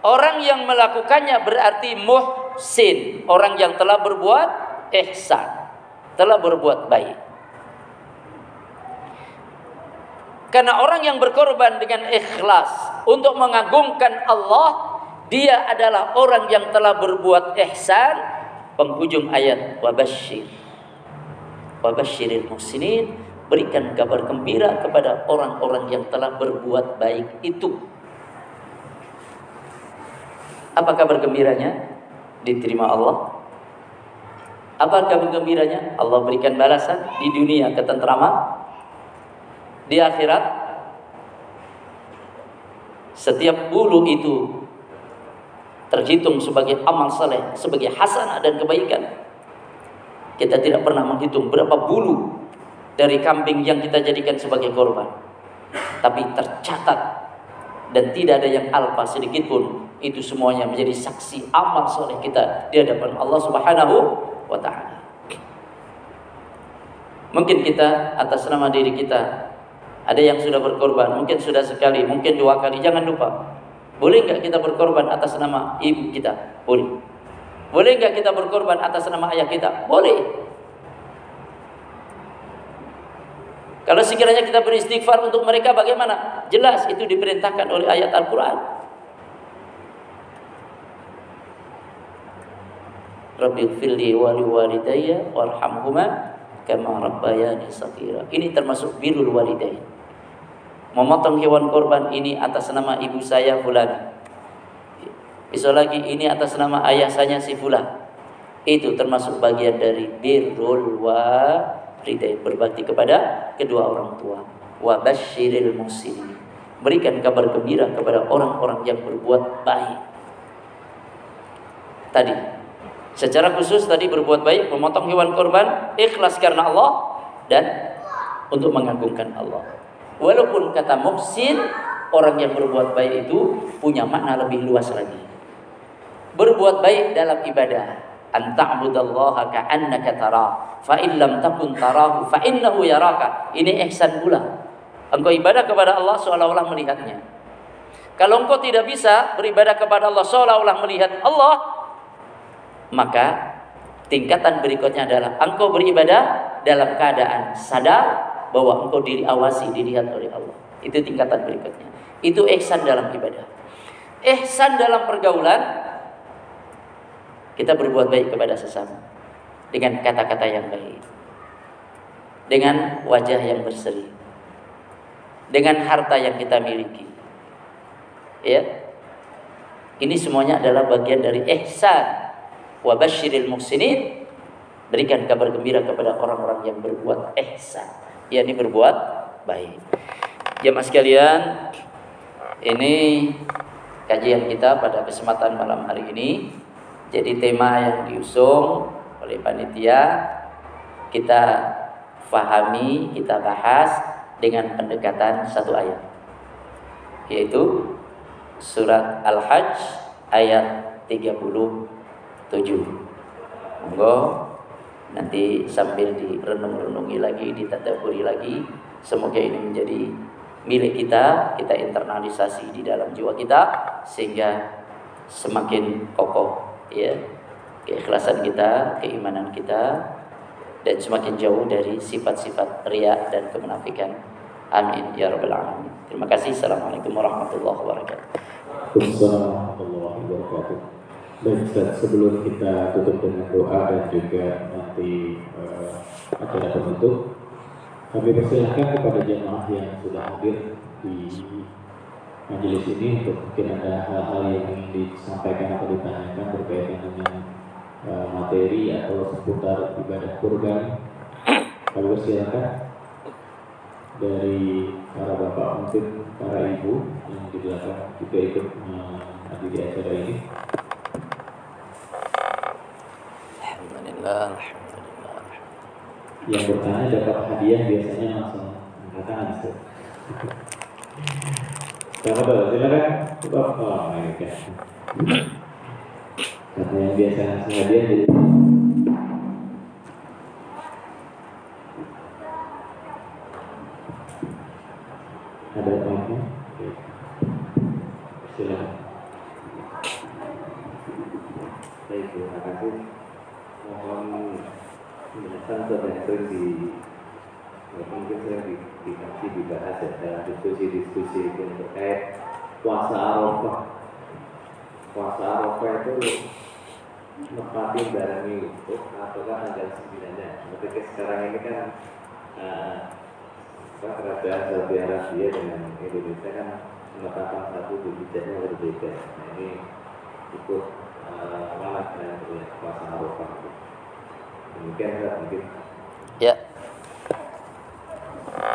Orang yang melakukannya berarti muhsin, orang yang telah berbuat ihsan, telah berbuat baik. Karena orang yang berkorban dengan ikhlas untuk mengagungkan Allah dia adalah orang yang telah berbuat ihsan. Penghujung ayat wabashir wabashiril muhsinin. Berikan kabar gembira kepada orang-orang yang telah berbuat baik itu. Apa kabar gembiranya? Diterima Allah. Apa kabar gembiranya? Allah berikan balasan di dunia ketentraman. Di akhirat setiap bulu itu terhitung sebagai amal saleh, sebagai hasanah dan kebaikan. Kita tidak pernah menghitung berapa bulu dari kambing yang kita jadikan sebagai korban. Tapi tercatat dan tidak ada yang alpa sedikit pun. Itu semuanya menjadi saksi amal soleh kita di hadapan Allah Subhanahu wa taala. Mungkin kita atas nama diri kita ada yang sudah berkorban, mungkin sudah sekali, mungkin dua kali. Jangan lupa boleh nggak kita berkorban atas nama ibu kita? Boleh. Boleh nggak kita berkorban atas nama ayah kita? Boleh. Kalau sekiranya kita beristighfar untuk mereka bagaimana? Jelas itu diperintahkan oleh ayat Al-Quran. Rabbi fili wali walidayya warhamhuma kama rabbayani saghira. Ini termasuk birrul walidayya memotong hewan korban ini atas nama ibu saya fulan. Besok lagi ini atas nama ayah saya si fulan. Itu termasuk bagian dari birrul walidain berbakti kepada kedua orang tua. Wa basyiril muslimin. Berikan kabar gembira kepada orang-orang yang berbuat baik. Tadi secara khusus tadi berbuat baik memotong hewan korban ikhlas karena Allah dan untuk mengagungkan Allah. Walaupun kata muhsin orang yang berbuat baik itu punya makna lebih luas lagi. Berbuat baik dalam ibadah. Anta'budallaha ka'annaka tara fa in lam takun tarahu fa innahu yaraka. Ini ihsan pula. Engkau ibadah kepada Allah seolah-olah melihatnya. Kalau engkau tidak bisa beribadah kepada Allah seolah-olah melihat Allah, maka tingkatan berikutnya adalah engkau beribadah dalam keadaan sadar bahwa engkau diri awasi dilihat oleh Allah. Itu tingkatan berikutnya. Itu ihsan dalam ibadah. Ihsan dalam pergaulan kita berbuat baik kepada sesama dengan kata-kata yang baik. Dengan wajah yang berseri. Dengan harta yang kita miliki. Ya. Ini semuanya adalah bagian dari ihsan. Wa basyiril muhsinin berikan kabar gembira kepada orang-orang yang berbuat ihsan yakni berbuat baik. Jemaah sekalian, ini kajian kita pada kesempatan malam hari ini. Jadi tema yang diusung oleh panitia kita fahami, kita bahas dengan pendekatan satu ayat. Yaitu surat Al-Hajj ayat 37. Monggo nanti sambil direnung-renungi lagi, ditadaburi lagi. Semoga ini menjadi milik kita, kita internalisasi di dalam jiwa kita sehingga semakin kokoh ya keikhlasan kita, keimanan kita dan semakin jauh dari sifat-sifat riak dan kemunafikan. Amin ya rabbal alamin. Terima kasih. Assalamualaikum warahmatullahi wabarakatuh. Assalamualaikum warahmatullahi wabarakatuh. Baik, sebelum kita tutup dengan doa dan juga nanti uh, acara penutup, kami persilahkan kepada jemaah yang sudah hadir di majelis ini untuk mungkin ada hal-hal yang ingin disampaikan atau ditanyakan berkaitan dengan uh, materi atau seputar ibadah kurban. Kami persilahkan dari para bapak mungkin para ibu yang di belakang juga ikut menghadiri acara ini. Alhamdulillah, Yang bertanya dapat hadiah biasanya langsung angkat tangan. Silakan. Coba, oh, hadiah jadi ada apa? Silakan. Baik, terima kasih. Mohon penjelasan atau yang di ya, mungkin sering di, dikaji dibahas ya dalam diskusi-diskusi itu terkait puasa Arafah. Puasa Arafah itu menepati barang itu atau kan tanggal sembilannya. Ketika sekarang ini kan uh, kerajaan Saudi Arabia dengan Indonesia kan menetapkan satu kebijakannya berbeda. Nah ini ikut uh, mana yang puasa Arafah. Demikian ya, mungkin Ya.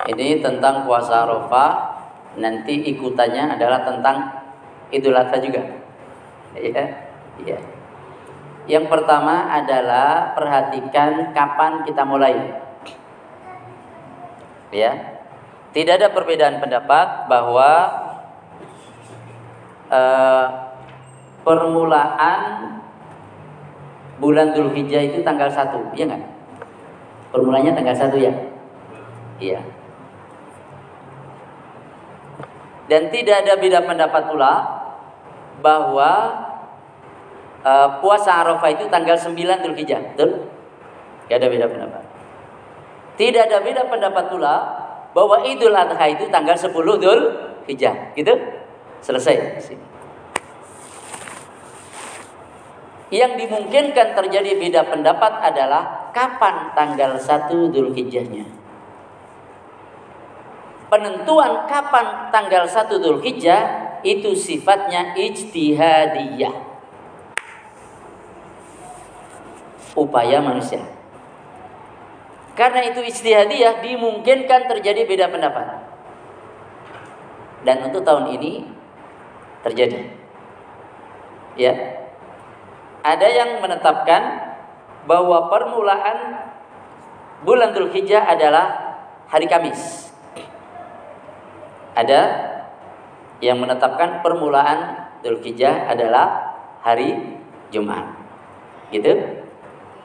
Ini tentang puasa Arafah. Nanti ikutannya adalah tentang Idul Adha juga. Ya. Ya. Yang pertama adalah perhatikan kapan kita mulai. Ya. Tidak ada perbedaan pendapat bahwa uh, permulaan bulan Dzulhijjah itu tanggal 1, iya enggak? Permulanya tanggal 1 ya? Iya. Dan tidak ada beda pendapat pula bahwa uh, puasa Arafah itu tanggal 9 Dzulhijjah, betul? Tidak ada beda pendapat. Tidak ada beda pendapat pula bahwa Idul Adha itu tanggal 10 Dzulhijjah, gitu? Selesai. Yang dimungkinkan terjadi beda pendapat adalah kapan tanggal 1 Dzulhijjahnya. Penentuan kapan tanggal 1 Dzulhijjah itu sifatnya ijtihadiyah. Upaya manusia. Karena itu ijtihadiyah dimungkinkan terjadi beda pendapat. Dan untuk tahun ini terjadi. Ya. Ada yang menetapkan bahwa permulaan bulan Dzulhijjah adalah hari Kamis. Ada yang menetapkan permulaan Dzulhijjah adalah hari Jumat. Gitu?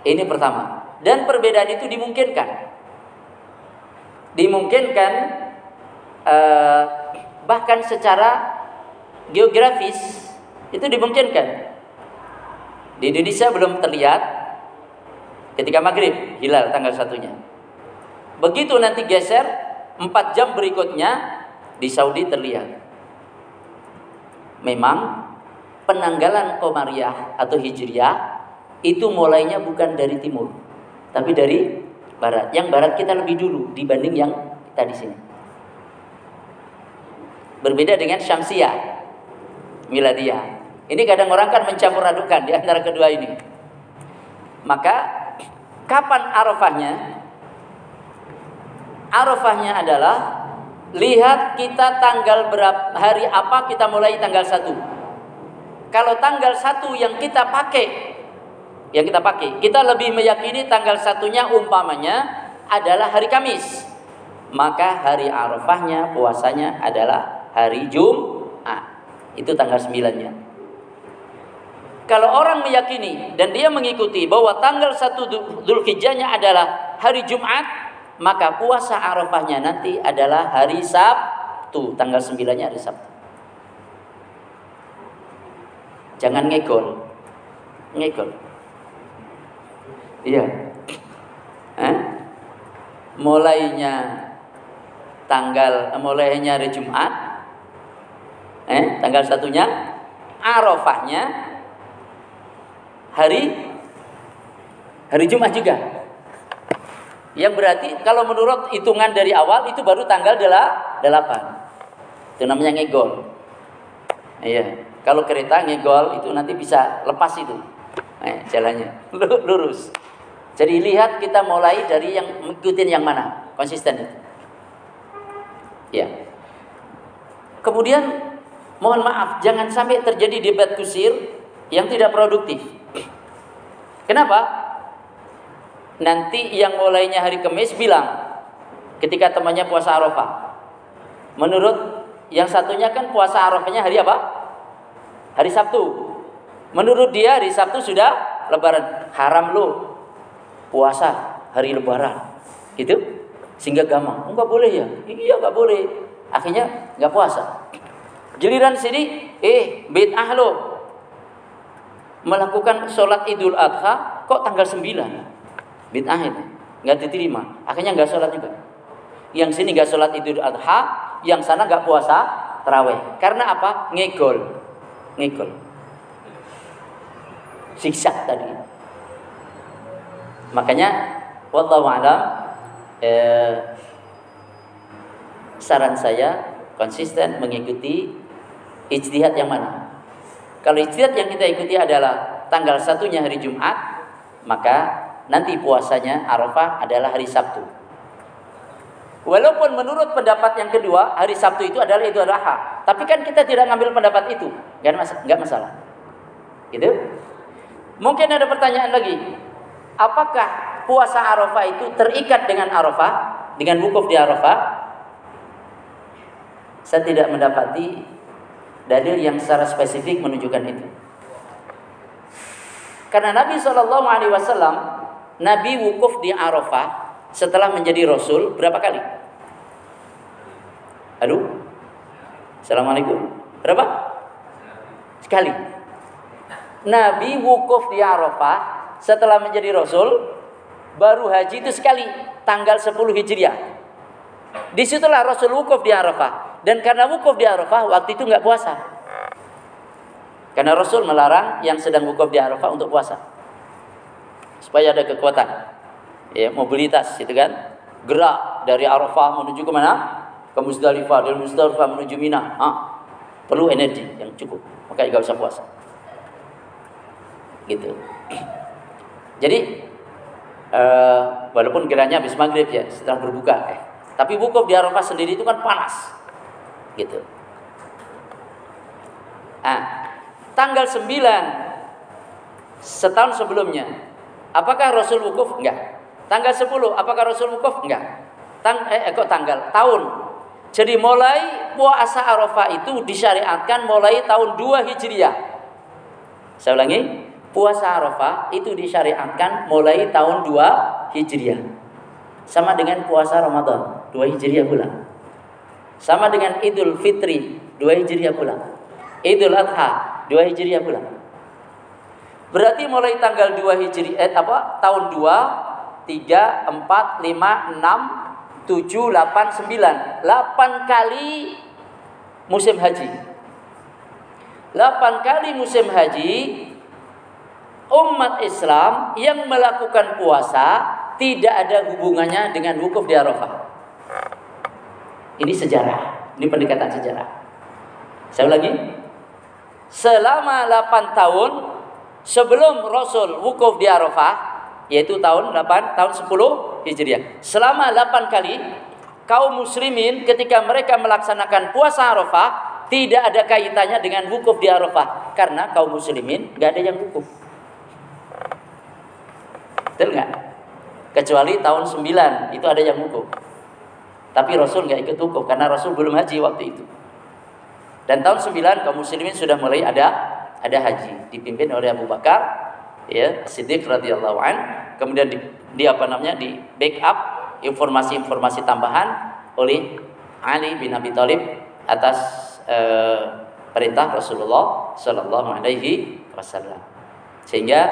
Ini pertama. Dan perbedaan itu dimungkinkan. Dimungkinkan eh, bahkan secara geografis itu dimungkinkan. Di Indonesia belum terlihat ketika maghrib hilal tanggal satunya. Begitu nanti geser empat jam berikutnya di Saudi terlihat. Memang penanggalan Komariah atau Hijriah itu mulainya bukan dari timur, tapi dari barat. Yang barat kita lebih dulu dibanding yang kita di sini. Berbeda dengan Syamsiah, Miladiyah. Ini kadang orang kan mencampur adukan di antara kedua ini. Maka kapan Arafahnya? Arafahnya adalah lihat kita tanggal berapa hari apa kita mulai tanggal 1. Kalau tanggal 1 yang kita pakai yang kita pakai, kita lebih meyakini tanggal satunya umpamanya adalah hari Kamis. Maka hari Arafahnya puasanya adalah hari Jumat. Itu tanggal 9-nya. Kalau orang meyakini dan dia mengikuti bahwa tanggal 1 Dzulhijjahnya adalah hari Jumat, maka puasa Arafahnya nanti adalah hari Sabtu, tanggal 9-nya hari Sabtu. Jangan ngegol. Ngegol. Iya. Eh? Mulainya tanggal mulainya hari Jumat. Eh, tanggal satunya Arafahnya hari hari Jumat juga. Yang berarti kalau menurut hitungan dari awal itu baru tanggal 8. Itu namanya ngegol. Iya. Kalau kereta ngegol itu nanti bisa lepas itu. Eh, jalannya lurus. Jadi lihat kita mulai dari yang mengikuti yang mana, konsisten itu. Ya. Kemudian mohon maaf jangan sampai terjadi debat kusir yang tidak produktif. Kenapa? Nanti yang mulainya hari Kamis bilang ketika temannya puasa Arafah. Menurut yang satunya kan puasa Arafahnya hari apa? Hari Sabtu. Menurut dia hari Sabtu sudah lebaran. Haram lo puasa hari lebaran. Gitu? Sehingga gampang. Enggak boleh ya? Iya enggak boleh. Akhirnya enggak puasa. Giliran sini, eh bid'ah lo melakukan sholat idul adha kok tanggal 9 bid'ah itu nggak diterima. Akhirnya nggak sholat juga. Yang sini nggak sholat idul adha yang sana nggak puasa terawih. Karena apa? Ngegol. Ngegol. Siksa tadi. Makanya wallahu alam eh, saran saya konsisten mengikuti ijtihad yang mana. Kalau ijtihad yang kita ikuti adalah tanggal satunya hari Jumat, maka nanti puasanya Arafah adalah hari Sabtu. Walaupun menurut pendapat yang kedua, hari Sabtu itu adalah Idul Adha. Tapi kan kita tidak ngambil pendapat itu. Enggak masalah. Gitu? Mungkin ada pertanyaan lagi. Apakah puasa Arafah itu terikat dengan Arafah, dengan wukuf di Arafah? Saya tidak mendapati dalil yang secara spesifik menunjukkan itu. Karena Nabi Shallallahu Alaihi Wasallam, Nabi wukuf di Arafah setelah menjadi Rasul berapa kali? Aduh, Assalamualaikum. Berapa? Sekali. Nabi wukuf di Arafah setelah menjadi Rasul baru haji itu sekali tanggal 10 Hijriah. Di situlah Rasul wukuf di Arafah dan karena wukuf di Arafah waktu itu nggak puasa. Karena Rasul melarang yang sedang wukuf di Arafah untuk puasa supaya ada kekuatan, ya mobilitas, itu kan gerak dari Arafah menuju ke mana? Ke Musdalifah, dari Musdalifah menuju Mina. Ah, perlu energi yang cukup, maka nggak usah puasa gitu. Jadi uh, walaupun kiranya habis maghrib ya setelah berbuka, eh, tapi wukuf di Arafah sendiri itu kan panas, gitu. Ah, tanggal 9 setahun sebelumnya, apakah Rasul wukuf? Enggak. Tanggal 10, apakah Rasul wukuf? Enggak. Tang eh, eh kok tanggal? Tahun. Jadi mulai puasa Arafah itu disyariatkan mulai tahun 2 Hijriah. Saya ulangi, puasa Arafah itu disyariatkan mulai tahun 2 Hijriah. Sama dengan puasa Ramadan, 2 Hijriah pula. Sama dengan Idul Fitri, 2 Hijriah pula. Idul Adha, 2 Hijriah pula. Berarti mulai tanggal 2 Hijriah eh, apa? Tahun 2 3 4 5 6 7 8 9. 8 kali musim haji. 8 kali musim haji umat Islam yang melakukan puasa tidak ada hubungannya dengan wukuf di Arafah. Ini sejarah, ini pendekatan sejarah. Saya ulangi. Selama 8 tahun sebelum Rasul wukuf di Arafah yaitu tahun 8 tahun 10 Hijriah. Selama 8 kali kaum muslimin ketika mereka melaksanakan puasa Arafah tidak ada kaitannya dengan wukuf di Arafah karena kaum muslimin nggak ada yang wukuf. Betul? Kecuali tahun 9 itu ada yang wukuf. Tapi Rasul nggak ikut wukuf karena Rasul belum haji waktu itu. Dan tahun 9 kaum muslimin sudah mulai ada ada haji dipimpin oleh Abu Bakar ya Siddiq radhiyallahu an kemudian di, di apa namanya di backup informasi-informasi tambahan oleh Ali bin Abi Thalib atas eh, perintah Rasulullah Shallallahu alaihi wasallam. Sehingga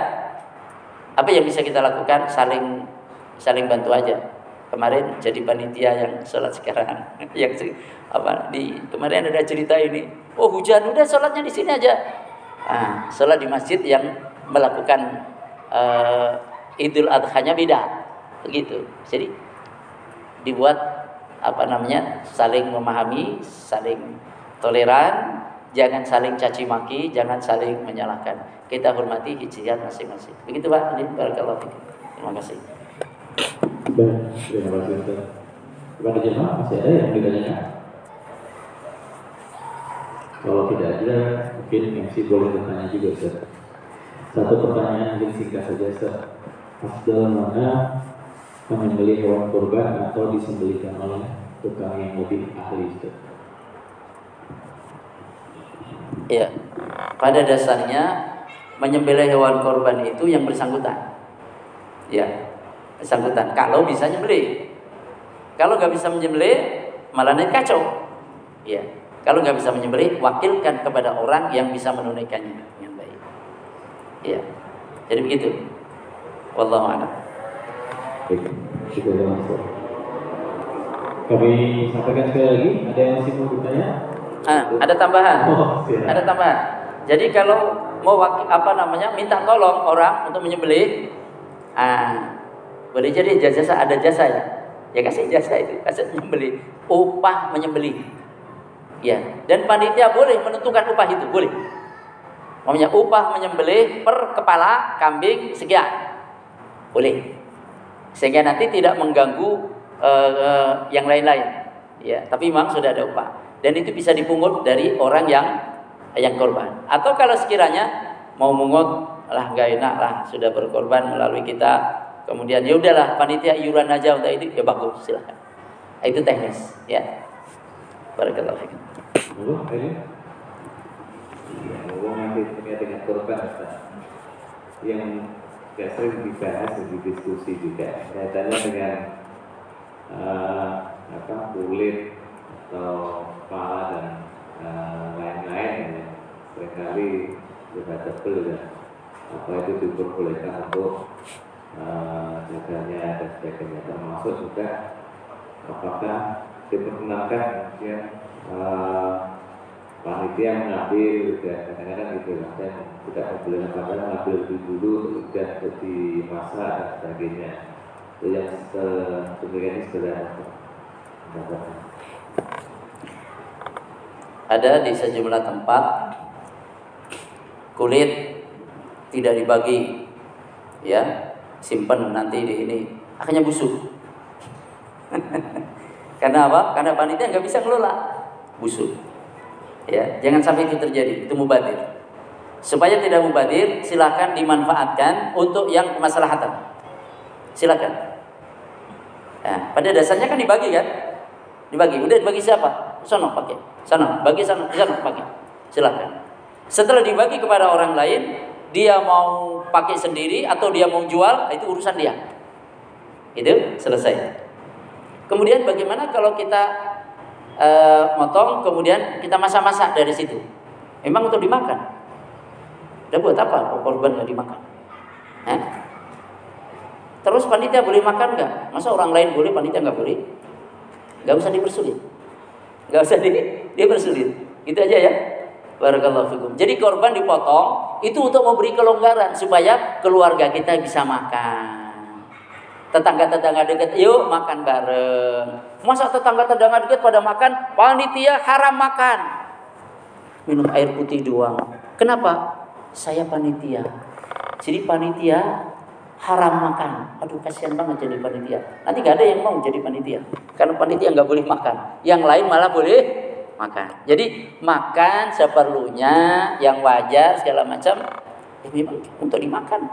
Apa yang bisa kita lakukan? Saling saling bantu aja. Kemarin jadi panitia yang sholat sekarang, yang apa di kemarin ada cerita ini. Oh hujan, udah sholatnya di sini aja. Ah, sholat di masjid yang melakukan uh, Idul Adha-nya beda, begitu. Jadi dibuat apa namanya saling memahami, saling toleran, jangan saling caci maki, jangan saling menyalahkan. Kita hormati hijriyat masing-masing. Begitu Pak, ini barakallahu. Terima kasih. Baik, terima kasih Ustaz. Kepada jemaah masih ada yang ditanyakan? Kalau tidak ada, mungkin MC boleh bertanya juga Ustaz. Satu pertanyaan mungkin singkat saja Ustaz. Afdal mana menyembelih hewan kurban atau disembelihkan oleh tukang yang lebih ahli Ustaz? Ya, pada dasarnya menyembelih hewan korban itu yang bersangkutan. Ya, bersangkutan. Kalau bisa nyembelih, kalau nggak bisa menyembelih, malah nanti kacau. Ya, kalau nggak bisa menyembelih, wakilkan kepada orang yang bisa menunaikannya dengan baik. Ya, jadi begitu. Wallahu a'lam. Kami sampaikan sekali lagi, ada yang masih mau bertanya? Ah, ada tambahan. Oh, siap. Ada tambahan. Jadi kalau mau wakil, apa namanya minta tolong orang untuk menyembelih, ah, boleh jadi jasa ada jasa ya. Ya kasih jasa itu, kasih menyembelih, upah menyembelih. Ya, dan panitia boleh menentukan upah itu, boleh. Namanya upah menyembelih per kepala kambing sekian. Boleh. Sehingga nanti tidak mengganggu eh, eh, yang lain-lain. Ya, tapi memang sudah ada upah dan itu bisa dipungut dari orang yang yang korban. Atau kalau sekiranya mau mungut lah nggak enak lah sudah berkorban melalui kita kemudian ya udahlah panitia iuran aja untuk itu ya bagus silahkan. Itu teknis ya. Barakallahu fikum Oh, ini Ya, nanti terkait dengan korban yang gak sering dibahas dan didiskusi juga kaitannya dengan eh, apa kulit atau kepala dan eh, lain-lain yang sering kali debatable dan apa itu diperbolehkan untuk eh, jaganya dan sebagainya. Termasuk juga apakah diperkenalkan ya eh, panitia mengambil dan kadang-kadang gitu lah dan tidak membolehkan padahal mengambil lebih dulu kemudian untuk dimasak dan sebagainya. Itu yang sebenarnya sederhana ada di sejumlah tempat kulit tidak dibagi ya simpen nanti di ini. Akhirnya busuk. Karena apa? Karena panitia nggak bisa ngelola. Busuk. Ya jangan sampai itu terjadi. Itu mubadir. Supaya tidak mubadir silahkan dimanfaatkan untuk yang kemaslahatan. Silakan. Nah, pada dasarnya kan dibagi kan? Dibagi. Udah dibagi siapa? Sono pakai. Sana bagi sana sana pakai. Silakan. Setelah dibagi kepada orang lain dia mau pakai sendiri atau dia mau jual itu urusan dia. Itu selesai. Kemudian bagaimana kalau kita eh, motong kemudian kita masak-masak dari situ? Memang untuk dimakan. Udah buat apa? Oh, korban nggak dimakan. Hah? terus panitia boleh makan nggak? Masa orang lain boleh panitia nggak boleh? Nggak usah dipersulit. Nggak usah di, dipersulit. Itu aja ya Barakallahu fikum. Jadi korban dipotong itu untuk memberi kelonggaran supaya keluarga kita bisa makan. Tetangga-tetangga dekat, yuk makan bareng. Masa tetangga-tetangga dekat pada makan, panitia haram makan. Minum air putih doang. Kenapa? Saya panitia. Jadi panitia haram makan. Aduh kasihan banget jadi panitia. Nanti gak ada yang mau jadi panitia. Karena panitia nggak boleh makan. Yang lain malah boleh makan. Jadi makan seperlunya yang wajar segala macam ya memang untuk dimakan.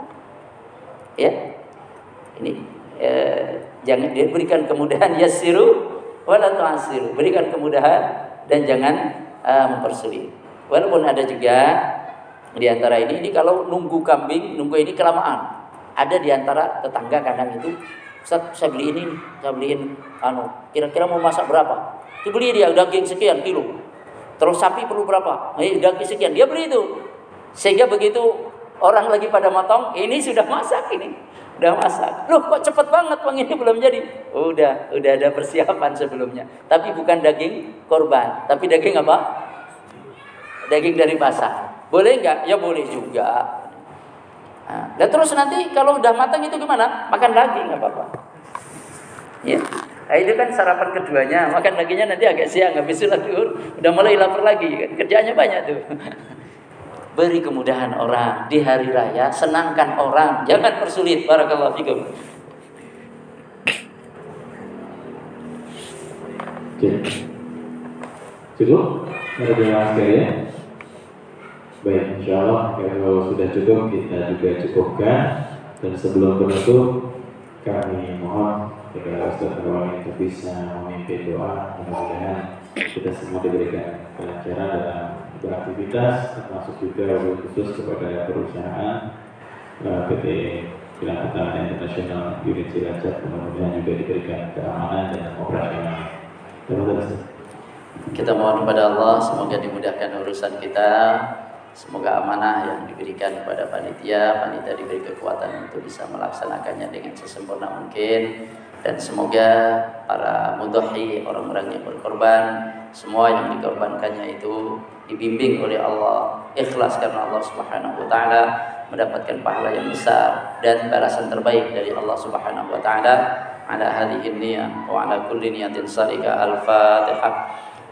Ya. Ini eh, jangan dia berikan kemudahan yasiru wala tu'asiru. Berikan kemudahan dan jangan uh, mempersulit. Walaupun ada juga di antara ini ini kalau nunggu kambing, nunggu ini kelamaan. Ada di antara tetangga kadang itu Ustaz, saya beli ini, saya beliin anu, kira-kira mau masak berapa? Dibeli dia daging sekian kilo. Terus sapi perlu berapa? Eh, daging sekian. Dia beli itu. Sehingga begitu Orang lagi pada motong, ini sudah masak ini. Udah masak. Loh kok cepet banget bang ini belum jadi? Udah, udah ada persiapan sebelumnya. Tapi bukan daging korban. Tapi daging apa? Daging dari pasar. Boleh nggak? Ya boleh juga. Nah, dan terus nanti kalau udah matang itu gimana? Makan lagi nggak apa-apa. Ya. Nah, itu kan sarapan keduanya. Makan laginya nanti agak siang habis sholat zuhur udah mulai lapar lagi kan. Kerjaannya banyak tuh. Beri kemudahan orang di hari raya, senangkan orang, jangan persulit. Barakallahu fikum. Oke. Cukup? Ada jamaah sekalian? Baik, insya Allah kalau sudah cukup kita juga cukupkan dan sebelum penutup kami mohon kepada Ustaz Nawawi untuk bisa memimpin doa mudah-mudahan kita semua diberikan kelancaran dalam beraktivitas termasuk juga khusus kepada perusahaan uh, PT Kilang Pertahanan Internasional Unit Cilacap mudah-mudahan juga diberikan keamanan dan operasional. Terima kasih. Kita mohon kepada Allah semoga dimudahkan urusan kita. Semoga amanah yang diberikan kepada panitia, panitia diberi kekuatan untuk bisa melaksanakannya dengan sesempurna mungkin dan semoga para mudhahi orang-orang yang berkorban semua yang dikorbankannya itu dibimbing oleh Allah ikhlas karena Allah Subhanahu wa taala mendapatkan pahala yang besar dan balasan terbaik dari Allah Subhanahu wa taala. Ala hadhihi niyyah wa ala kulli niyatin salihah al-fatihah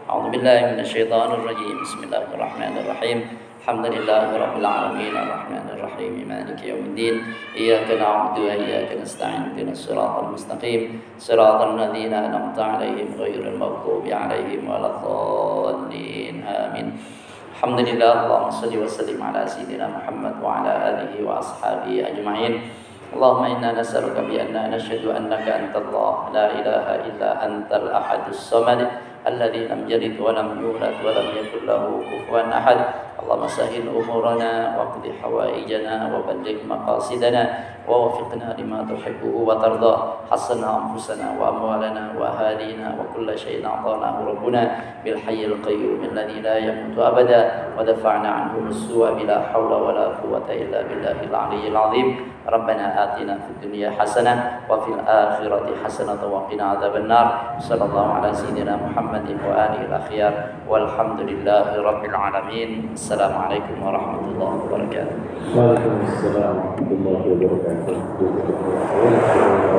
A'udzu billahi rajim Bismillahirrahmanirrahim الحمد لله رب العالمين الرحمن الرحيم مالك يوم الدين إياك نعبد وإياك نستعين اهدنا الصراط المستقيم. صراط الذين أنعمت عليهم غير المغضوب عليهم ولا الضالين آمين. الحمد لله اللهم صل وسلم على سيدنا محمد وعلى آله وأصحابه أجمعين. اللهم إنا نسألك بأننا نشهد أنك أنت الله لا إله إلا أنت الأحد الصمد الذي لم يلد ولم يولد ولم يكن له كفوا أحد. اللهم سهل أمورنا واقض حوائجنا وبلغ مقاصدنا ووفقنا لما تحبه وترضى. حسنا أنفسنا وأموالنا وأهالينا وكل شيء أعطاناه ربنا بالحي القيوم الذي لا يموت أبدا. ودفعنا عنهم السوء بلا حول ولا قوة إلا بالله العلي العظيم. ربنا آتنا في الدنيا حسنة وفي الآخرة حسنة وقنا عذاب النار. صلى الله على سيدنا محمد وآله الأخيار. والحمد لله رب العالمين. السلام عليكم ورحمة الله وبركاته. وعليكم السلام ورحمة الله وبركاته.